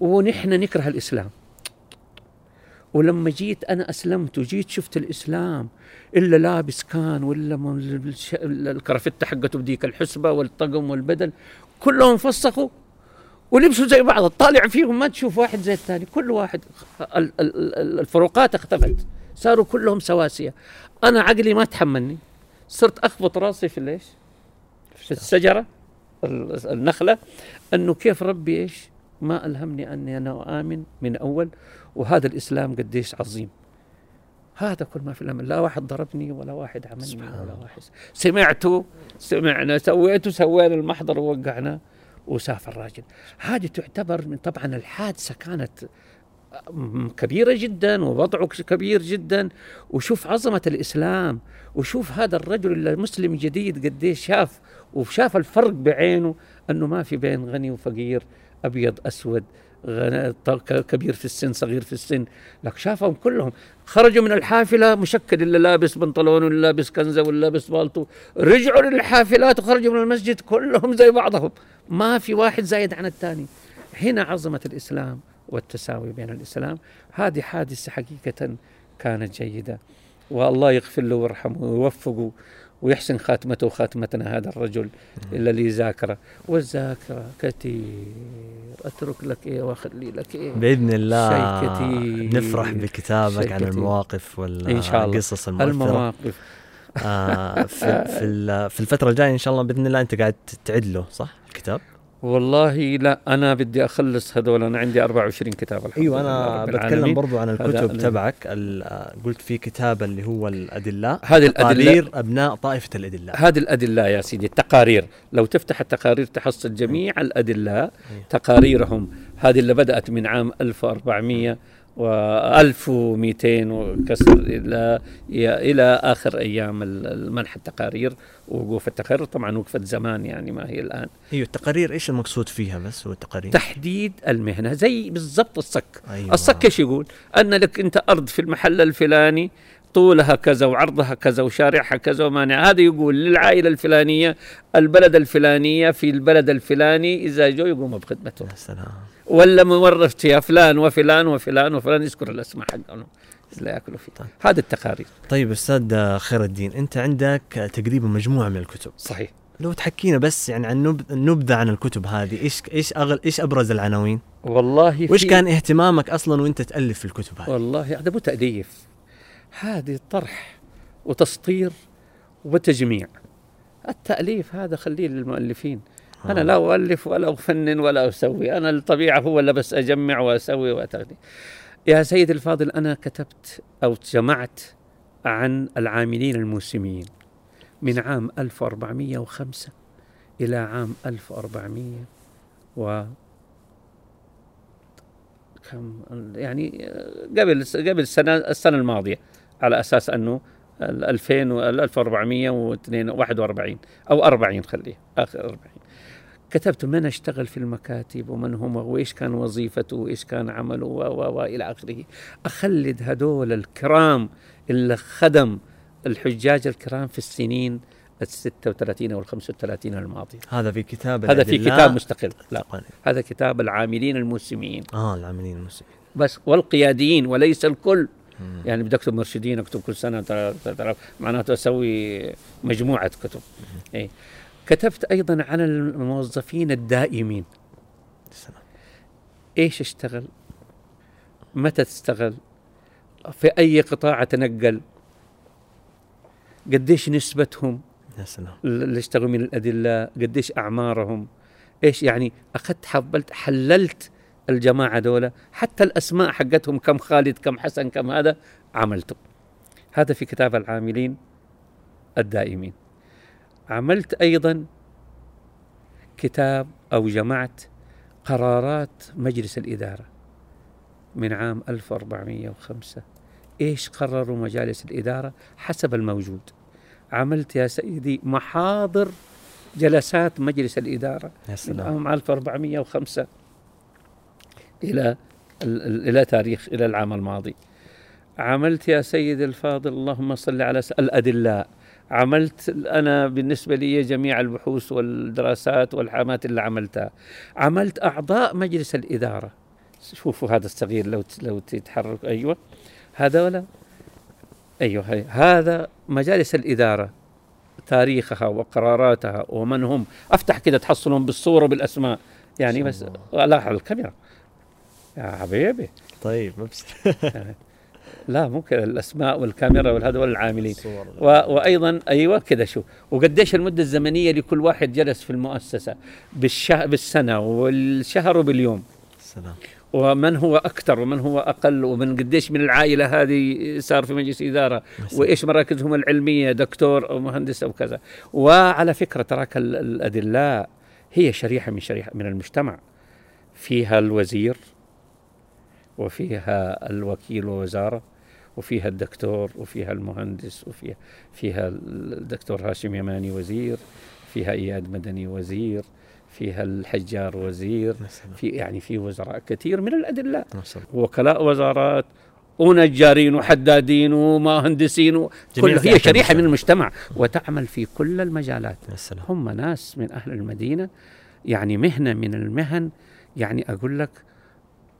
ونحن نكره الإسلام. ولما جيت أنا أسلمت وجيت شفت الإسلام إلا لابس كان ولا الكرافته حقته بديك الحسبة والطقم والبدل كلهم فسخوا ولبسوا زي بعض. طالع فيهم ما تشوف واحد زي الثاني كل واحد ال- ال- ال- الفروقات اختفت. صاروا كلهم سواسية. أنا عقلي ما تحملني. صرت أخبط راسي في ليش في الشجرة ال- النخلة أنه كيف ربي إيش؟ ما ألهمني أني أنا آمن من أول وهذا الإسلام قديش عظيم. هذا كل ما في الأمر لا واحد ضربني ولا واحد عملني سبحان ولا. واحد سمعته سمعنا سويته سوينا المحضر ووقعناه وسافر الراجل هذه تعتبر من طبعا الحادثة كانت م- كبيرة جدا ووضعه كبير جدا. وشوف عظمة الإسلام وشوف هذا الرجل المسلم جديد قديش شاف وشاف الفرق بعينه أنه ما في بين غني وفقير أبيض أسود. كبير في السن صغير في السن. لك شافهم كلهم. خرجوا من الحافلة مشكل اللي لابس بنطلون واللي لابس كنزة واللي لابس بالطو. رجعوا للحافلات وخرجوا من المسجد كلهم زي بعضهم. ما في واحد زايد عن الثاني. هنا عظمة الإسلام والتساوي بين الإسلام. هذه حادثة حقيقة كانت جيدة. والله يغفر له ويرحمه ويوفقه. ويحسن خاتمته وخاتمتنا هذا الرجل الذي ذاكره والذاكرة كثير أترك لك إيه وأخلي لك إيه بإذن الله شيء كتير. نفرح بكتابك عن. المواقف. والقصص المؤثرة المواقف آه في في في الفترة الجاية إن شاء الله بإذن الله أنت قاعد تعد له صح الكتاب والله لا أنا بدي أخلص هذول أنا عندي 24 كتاب الحمد أيوه أنا بتكلم. برضو عن الكتب ال- تبعك قلت في كتاب اللي هو الادلاء هذه الادله تقارير أبناء طائفة الادلاء هذه الأدلة يا سيدي التقارير. لو تفتح التقارير تحصل جميع الأدلة تقاريرهم. هذه اللي بدأت من عام 1400 و 1200 وكسر إلى إلى آخر أيام المنح التقارير ووقوف التقارير. طبعا وقفت زمان يعني ما هي الآن. أيوه التقارير إيش المقصود فيها بس هو التقارير تحديد المهنة زي بالضبط الصك. أيوة. الصك إيش يقول؟ أن لك أنت أرض في المحل الفلاني طولها كذا وعرضها كذا وشارعها كذا ومانع. هذا يقول للعائلة الفلانية البلد الفلانية في البلد الفلاني إذا جو يقوموا بخدمته. يا سلام. ولا مورثت يا فلان وفلان وفلان وفلان يذكر الاسماء حقهم لا ياكلوا فيه. طيب. هذا التقارير. طيب أستاذ خير الدين أنت عندك تقريبا مجموعة من الكتب. صحيح. لو تحكينا بس يعني عن نب- النبذه عن الكتب هذه إيش إيش أغل إيش أبرز العناوين؟ والله وإيش كان اهتمامك أصلا وأنت تألف في الكتب هذه؟ والله هذا مو تأليف. هذه طرح وتسطير وتجميع. التأليف هذا خليه للمؤلفين. أنا. لا أؤلف ولا أفنن ولا أسوي. أنا الطبيعة هو اللي بس أجمع وأسوي وأتغني يا سيد الفاضل أنا كتبت أو جمعت عن العاملين الموسميين من عام 1405 إلى عام 1400 و كم؟ يعني قبل قبل السنة السنة الماضية على أساس أنه ال 2000 و 1441 أو 40 خليه آخر 40 كتبت من أشتغل في المكاتب ومن هم وإيش كان وظيفته وإيش كان عمله و و والى آخره. أخلد هدول الكرام اللي خدم الحجاج الكرام في السنين ال 36 أو ال 35 الماضية. هذا في كتاب هذا في كتاب مستقل. لا. هذا كتاب العاملين الموسميين. آه العاملين المسلمين بس والقياديين وليس الكل. يعني بدي أكتب مرشدين أكتب كل سنة معناته أسوي مجموعة كتب. إيه. كتبت أيضا عن الموظفين الدائمين. سلام. إيش اشتغل؟ متى تشتغل؟ في أي قطاع تنقل قديش نسبتهم؟ يا سلام. اللي اشتغلوا من الأدلة قديش أعمارهم؟ إيش يعني؟ أخذت حبلت حللت الجماعة دولة حتى الأسماء حقتهم كم خالد كم حسن كم هذا عملته هذا في كتاب العاملين الدائمين. عملت أيضا كتاب أو جمعت قرارات مجلس الإدارة من عام 1405 إيش قرروا مجالس الإدارة؟ حسب الموجود. عملت يا سيدي محاضر جلسات مجلس الإدارة يا من سلام. عام 1405 إلى ال- ال- إلى تاريخ إلى العام الماضي. عملت يا سيدي الفاضل اللهم صل على الأدلاء. عملت أنا بالنسبة لي جميع البحوث والدراسات والحامات اللي عملتها. عملت أعضاء مجلس الإدارة. شوفوا هذا الصغير لو لو تتحرك. أيوة. هذولا. أيوة. هي. هذا مجالس الإدارة. تاريخها وقراراتها ومن هم. أفتح كده تحصلهم بالصورة وبالأسماء. يعني بس شاء لا على الكاميرا. يا حبيبي. طيب مبسط لا ممكن الأسماء والكاميرا والهذول العاملين. و... وأيضا أيوه كذا شو. وقديش المدة الزمنية لكل واحد جلس في المؤسسة؟ بالشه... بالسنة والشهر وباليوم. سلام. ومن هو أكثر ومن هو أقل ومن قديش من العائلة هذه صار في مجلس إدارة؟ وإيش مراكزهم العلمية؟ دكتور أو مهندس أو كذا. وعلى فكرة تراك ال- الأدلاء هي شريحة من شريحة من المجتمع. فيها الوزير وفيها الوكيل ووزارة وفيها الدكتور وفيها المهندس وفيها فيها الدكتور هاشم يماني وزير فيها إياد مدني وزير فيها الحجار وزير في يعني في وزراء كثير من الادلاء وكلاء وزارات ونجارين وحدادين ومهندسين كل هي شريحة من المجتمع. وتعمل في كل المجالات. هم ناس من أهل المدينة. يعني مهنة من المهن. يعني أقول لك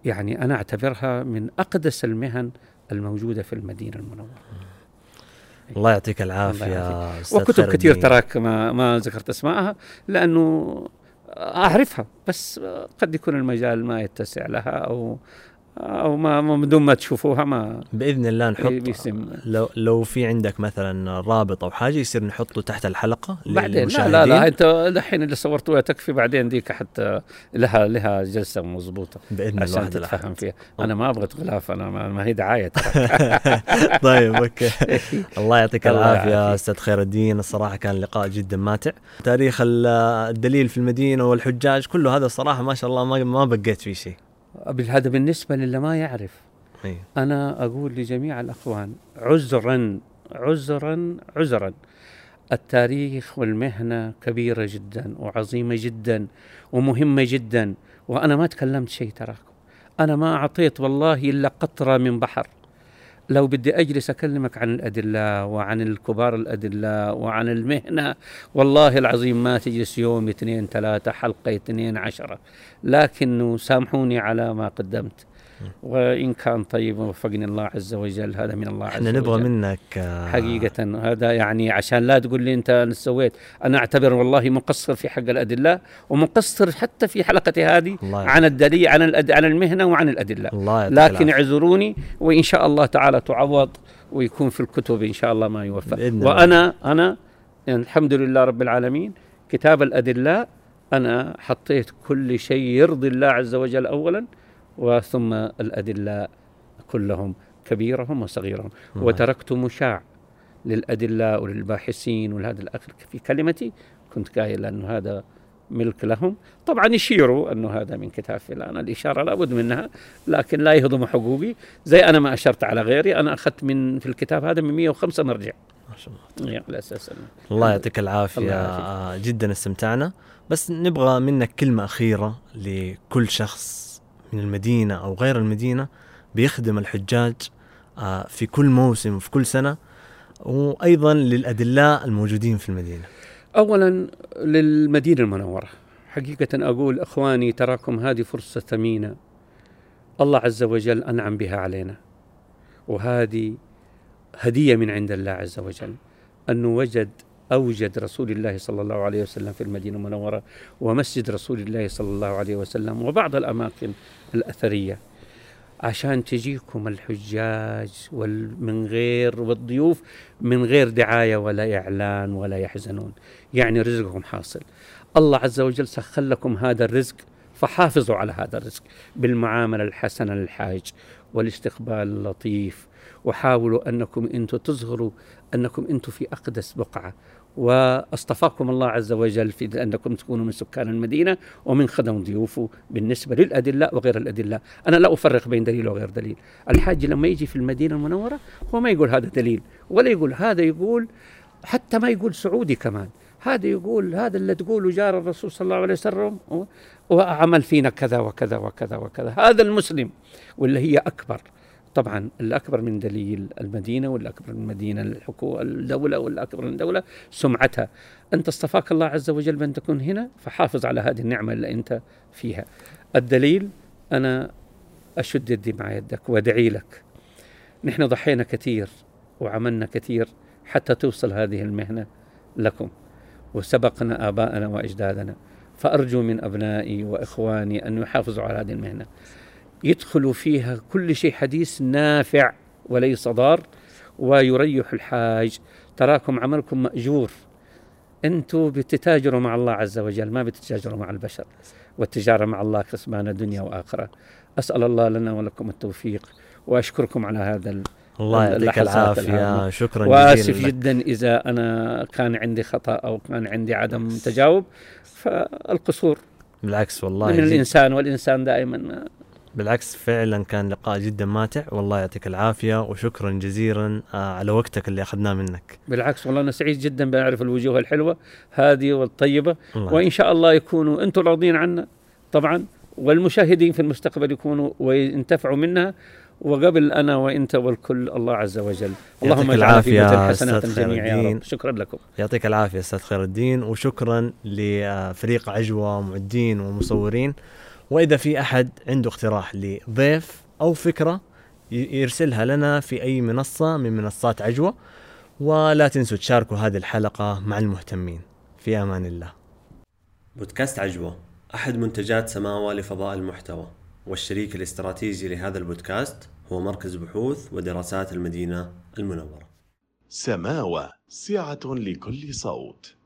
يعني أنا أعتبرها من أقدس المهن الموجودة في المدينة المنورة. الله يعطيك العافية أستاذ وكتب كثير تراك ما ما ذكرت اسمائها لأنه أعرفها بس قد يكون المجال ما يتسع لها أو أو ما بدون ما تشوفوها ما بإذن الله نحط بيسم. لو لو في عندك مثلا رابط أو حاجة يصير نحطه تحت الحلقة بعدين لا لا لا أنت الحين اللي صورتوها تكفي بعدين ديك حتى لها لها جلسة مضبوطة. بإذن الله عشان تتفهم فيها. أنا ما أبغى غلاف أنا ما, ما هي دعاية. <laughs> <laughs> طيب أوكي. <laughs> الله يعطيك العافية أستاذ خير الدين. الصراحة كان لقاء جدا ماتع. تاريخ الدليل في المدينة والحجاج كله هذا الصراحة ما شاء الله ما ما بقيت فيه شيء. هذا بالنسبة للي ما يعرف. أي. أنا أقول لجميع الأخوان عذرا عذرا عذرا. التاريخ والمهنة كبيرة جدا وعظيمة جدا ومهمة جدا وأنا ما تكلمت شيء تراكم. أنا ما أعطيت والله إلا قطرة من بحر. لو بدي أجلس أكلمك عن الأدلة وعن الكبار الأدلة وعن المهنة والله العظيم ما تجلس يوم اثنين ثلاثة حلقة اثنين عشرة. لكنه سامحوني على ما قدمت. وإن كان طيب وفقني الله عز وجل هذا من الله عز وجل إحنا نبغى منك آه، حقيقة هذا يعني عشان لا تقول لي أنت سويت. أنا أعتبر والله مقصر في حق الأدلة ومقصر حتى في حلقتي هذه عن الدليل عن الأد... عن المهنة وعن الأدلة. الله لكن اعذروني وإن شاء الله تعالى تعوض ويكون في الكتب إن شاء الله ما يوفق وأنا أنا يعني الحمد لله رب العالمين كتاب الأدلة أنا حطيت كل شيء يرضي الله عز وجل أولا. وثم الأدلة كلهم كبيرهم وصغيرهم. وتركت مشاع للأدلة وللباحثين ولهذا الأخر في كلمتي. كنت قايل أنه هذا ملك لهم. طبعا يشيروا أنه هذا من كتاب فلان. الإشارة لابد منها لكن لا يهضم حقوقي. زي أنا ما أشرت على غيري أنا أخذت من في الكتاب هذا من 105 مرجع. ما شاء الله. على أساس الله يعطيك العافية. الله جدا استمتعنا. بس نبغى منك كلمة أخيرة لكل شخص من المدينة أو غير المدينة بيخدم الحجاج آه، في كل موسم وفي كل سنة وأيضا للأدلاء الموجودين في المدينة. أولا للمدينة المنورة. حقيقة أقول أخواني تراكم هذه فرصة ثمينة. الله عز وجل أنعم بها علينا. وهذه هدية من عند الله عز وجل. أنه وجد أوجد رسول الله صلى الله عليه وسلم في المدينة المنورة ومسجد رسول الله صلى الله عليه وسلم وبعض الأماكن الأثرية. عشان تجيكم الحجاج من غير والضيوف من غير دعاية ولا إعلان ولا يحزنون. يعني رزقكم حاصل. الله عز وجل سخر لكم هذا الرزق فحافظوا على هذا الرزق بالمعاملة الحسنة للحاج والاستقبال اللطيف. وحاولوا أنكم أنتم تظهروا أنكم أنتم في أقدس بقعة. واصطفاكم الله عز وجل في أنكم تكونوا من سكان المدينة ومن خدم ضيوفه بالنسبة للأدلة وغير الأدلة، أنا لا أفرق بين دليل وغير دليل، الحاج لما يجي في المدينة المنورة هو ما يقول هذا دليل ولا يقول هذا يقول حتى ما يقول سعودي كمان، هذا يقول هذا اللي تقوله جار الرسول صلى الله عليه وسلم وعمل فينا كذا وكذا وكذا وكذا، هذا المسلم واللي هي أكبر. طبعا الأكبر من دليل المدينة والأكبر من المدينة الحكومة الدولة والأكبر من الدولة سمعتها. أنت اصطفاك الله عز وجل بأن تكون هنا فحافظ على هذه النعمة اللي أنت فيها. الدليل أنا أشد يدي مع يدك وأدعي لك. نحن ضحينا كثير وعملنا كثير حتى توصل هذه المهنة لكم. وسبقنا آباءنا وأجدادنا. فأرجو من أبنائي وإخواني أن يحافظوا على هذه المهنة. يدخل فيها كل شيء حديث نافع وليس ضار ويريح الحاج. تراكم عملكم مأجور. أنتم بتتاجروا مع الله عز وجل ما بتتاجروا مع البشر. والتجارة مع الله كسبانة دنيا وآخرة. أسأل الله لنا ولكم التوفيق وأشكركم على هذا الله يعطيك الهامة. شكرا جزيلا لك. جدا إذا أنا كان عندي خطأ أو كان عندي عدم تجاوب. فالقصور بالعكس والله من الإنسان والإنسان دائما بالعكس فعلا كان لقاء جدا ماتع. والله يعطيك العافية وشكرا جزيلا آه، على وقتك اللي أخذناه منك. بالعكس والله أنا سعيد جدا بنعرف الوجوه الحلوة هذه والطيبة. الله. وإن شاء الله يكونوا أنتم راضين عنا طبعا والمشاهدين في المستقبل يكونوا وينتفعوا منها وقبل أنا وأنت والكل الله عز وجل. اللهم في حسنات أستاذ خير الجميع يا الدين. رب. شكرا لكم. يعطيك العافية أستاذ خير الدين. وشكرا لفريق عجوة معدين ومصورين. وإذا في أحد عنده اقتراح لضيف أو فكرة يرسلها لنا في أي منصة من منصات عجوة ولا تنسوا تشاركوا هذه الحلقة مع المهتمين. في أمان الله. بودكاست عجوة أحد منتجات سماوة لفضاء المحتوى والشريك الاستراتيجي لهذا البودكاست هو مركز بحوث ودراسات المدينة المنورة. سماوة سعة لكل صوت.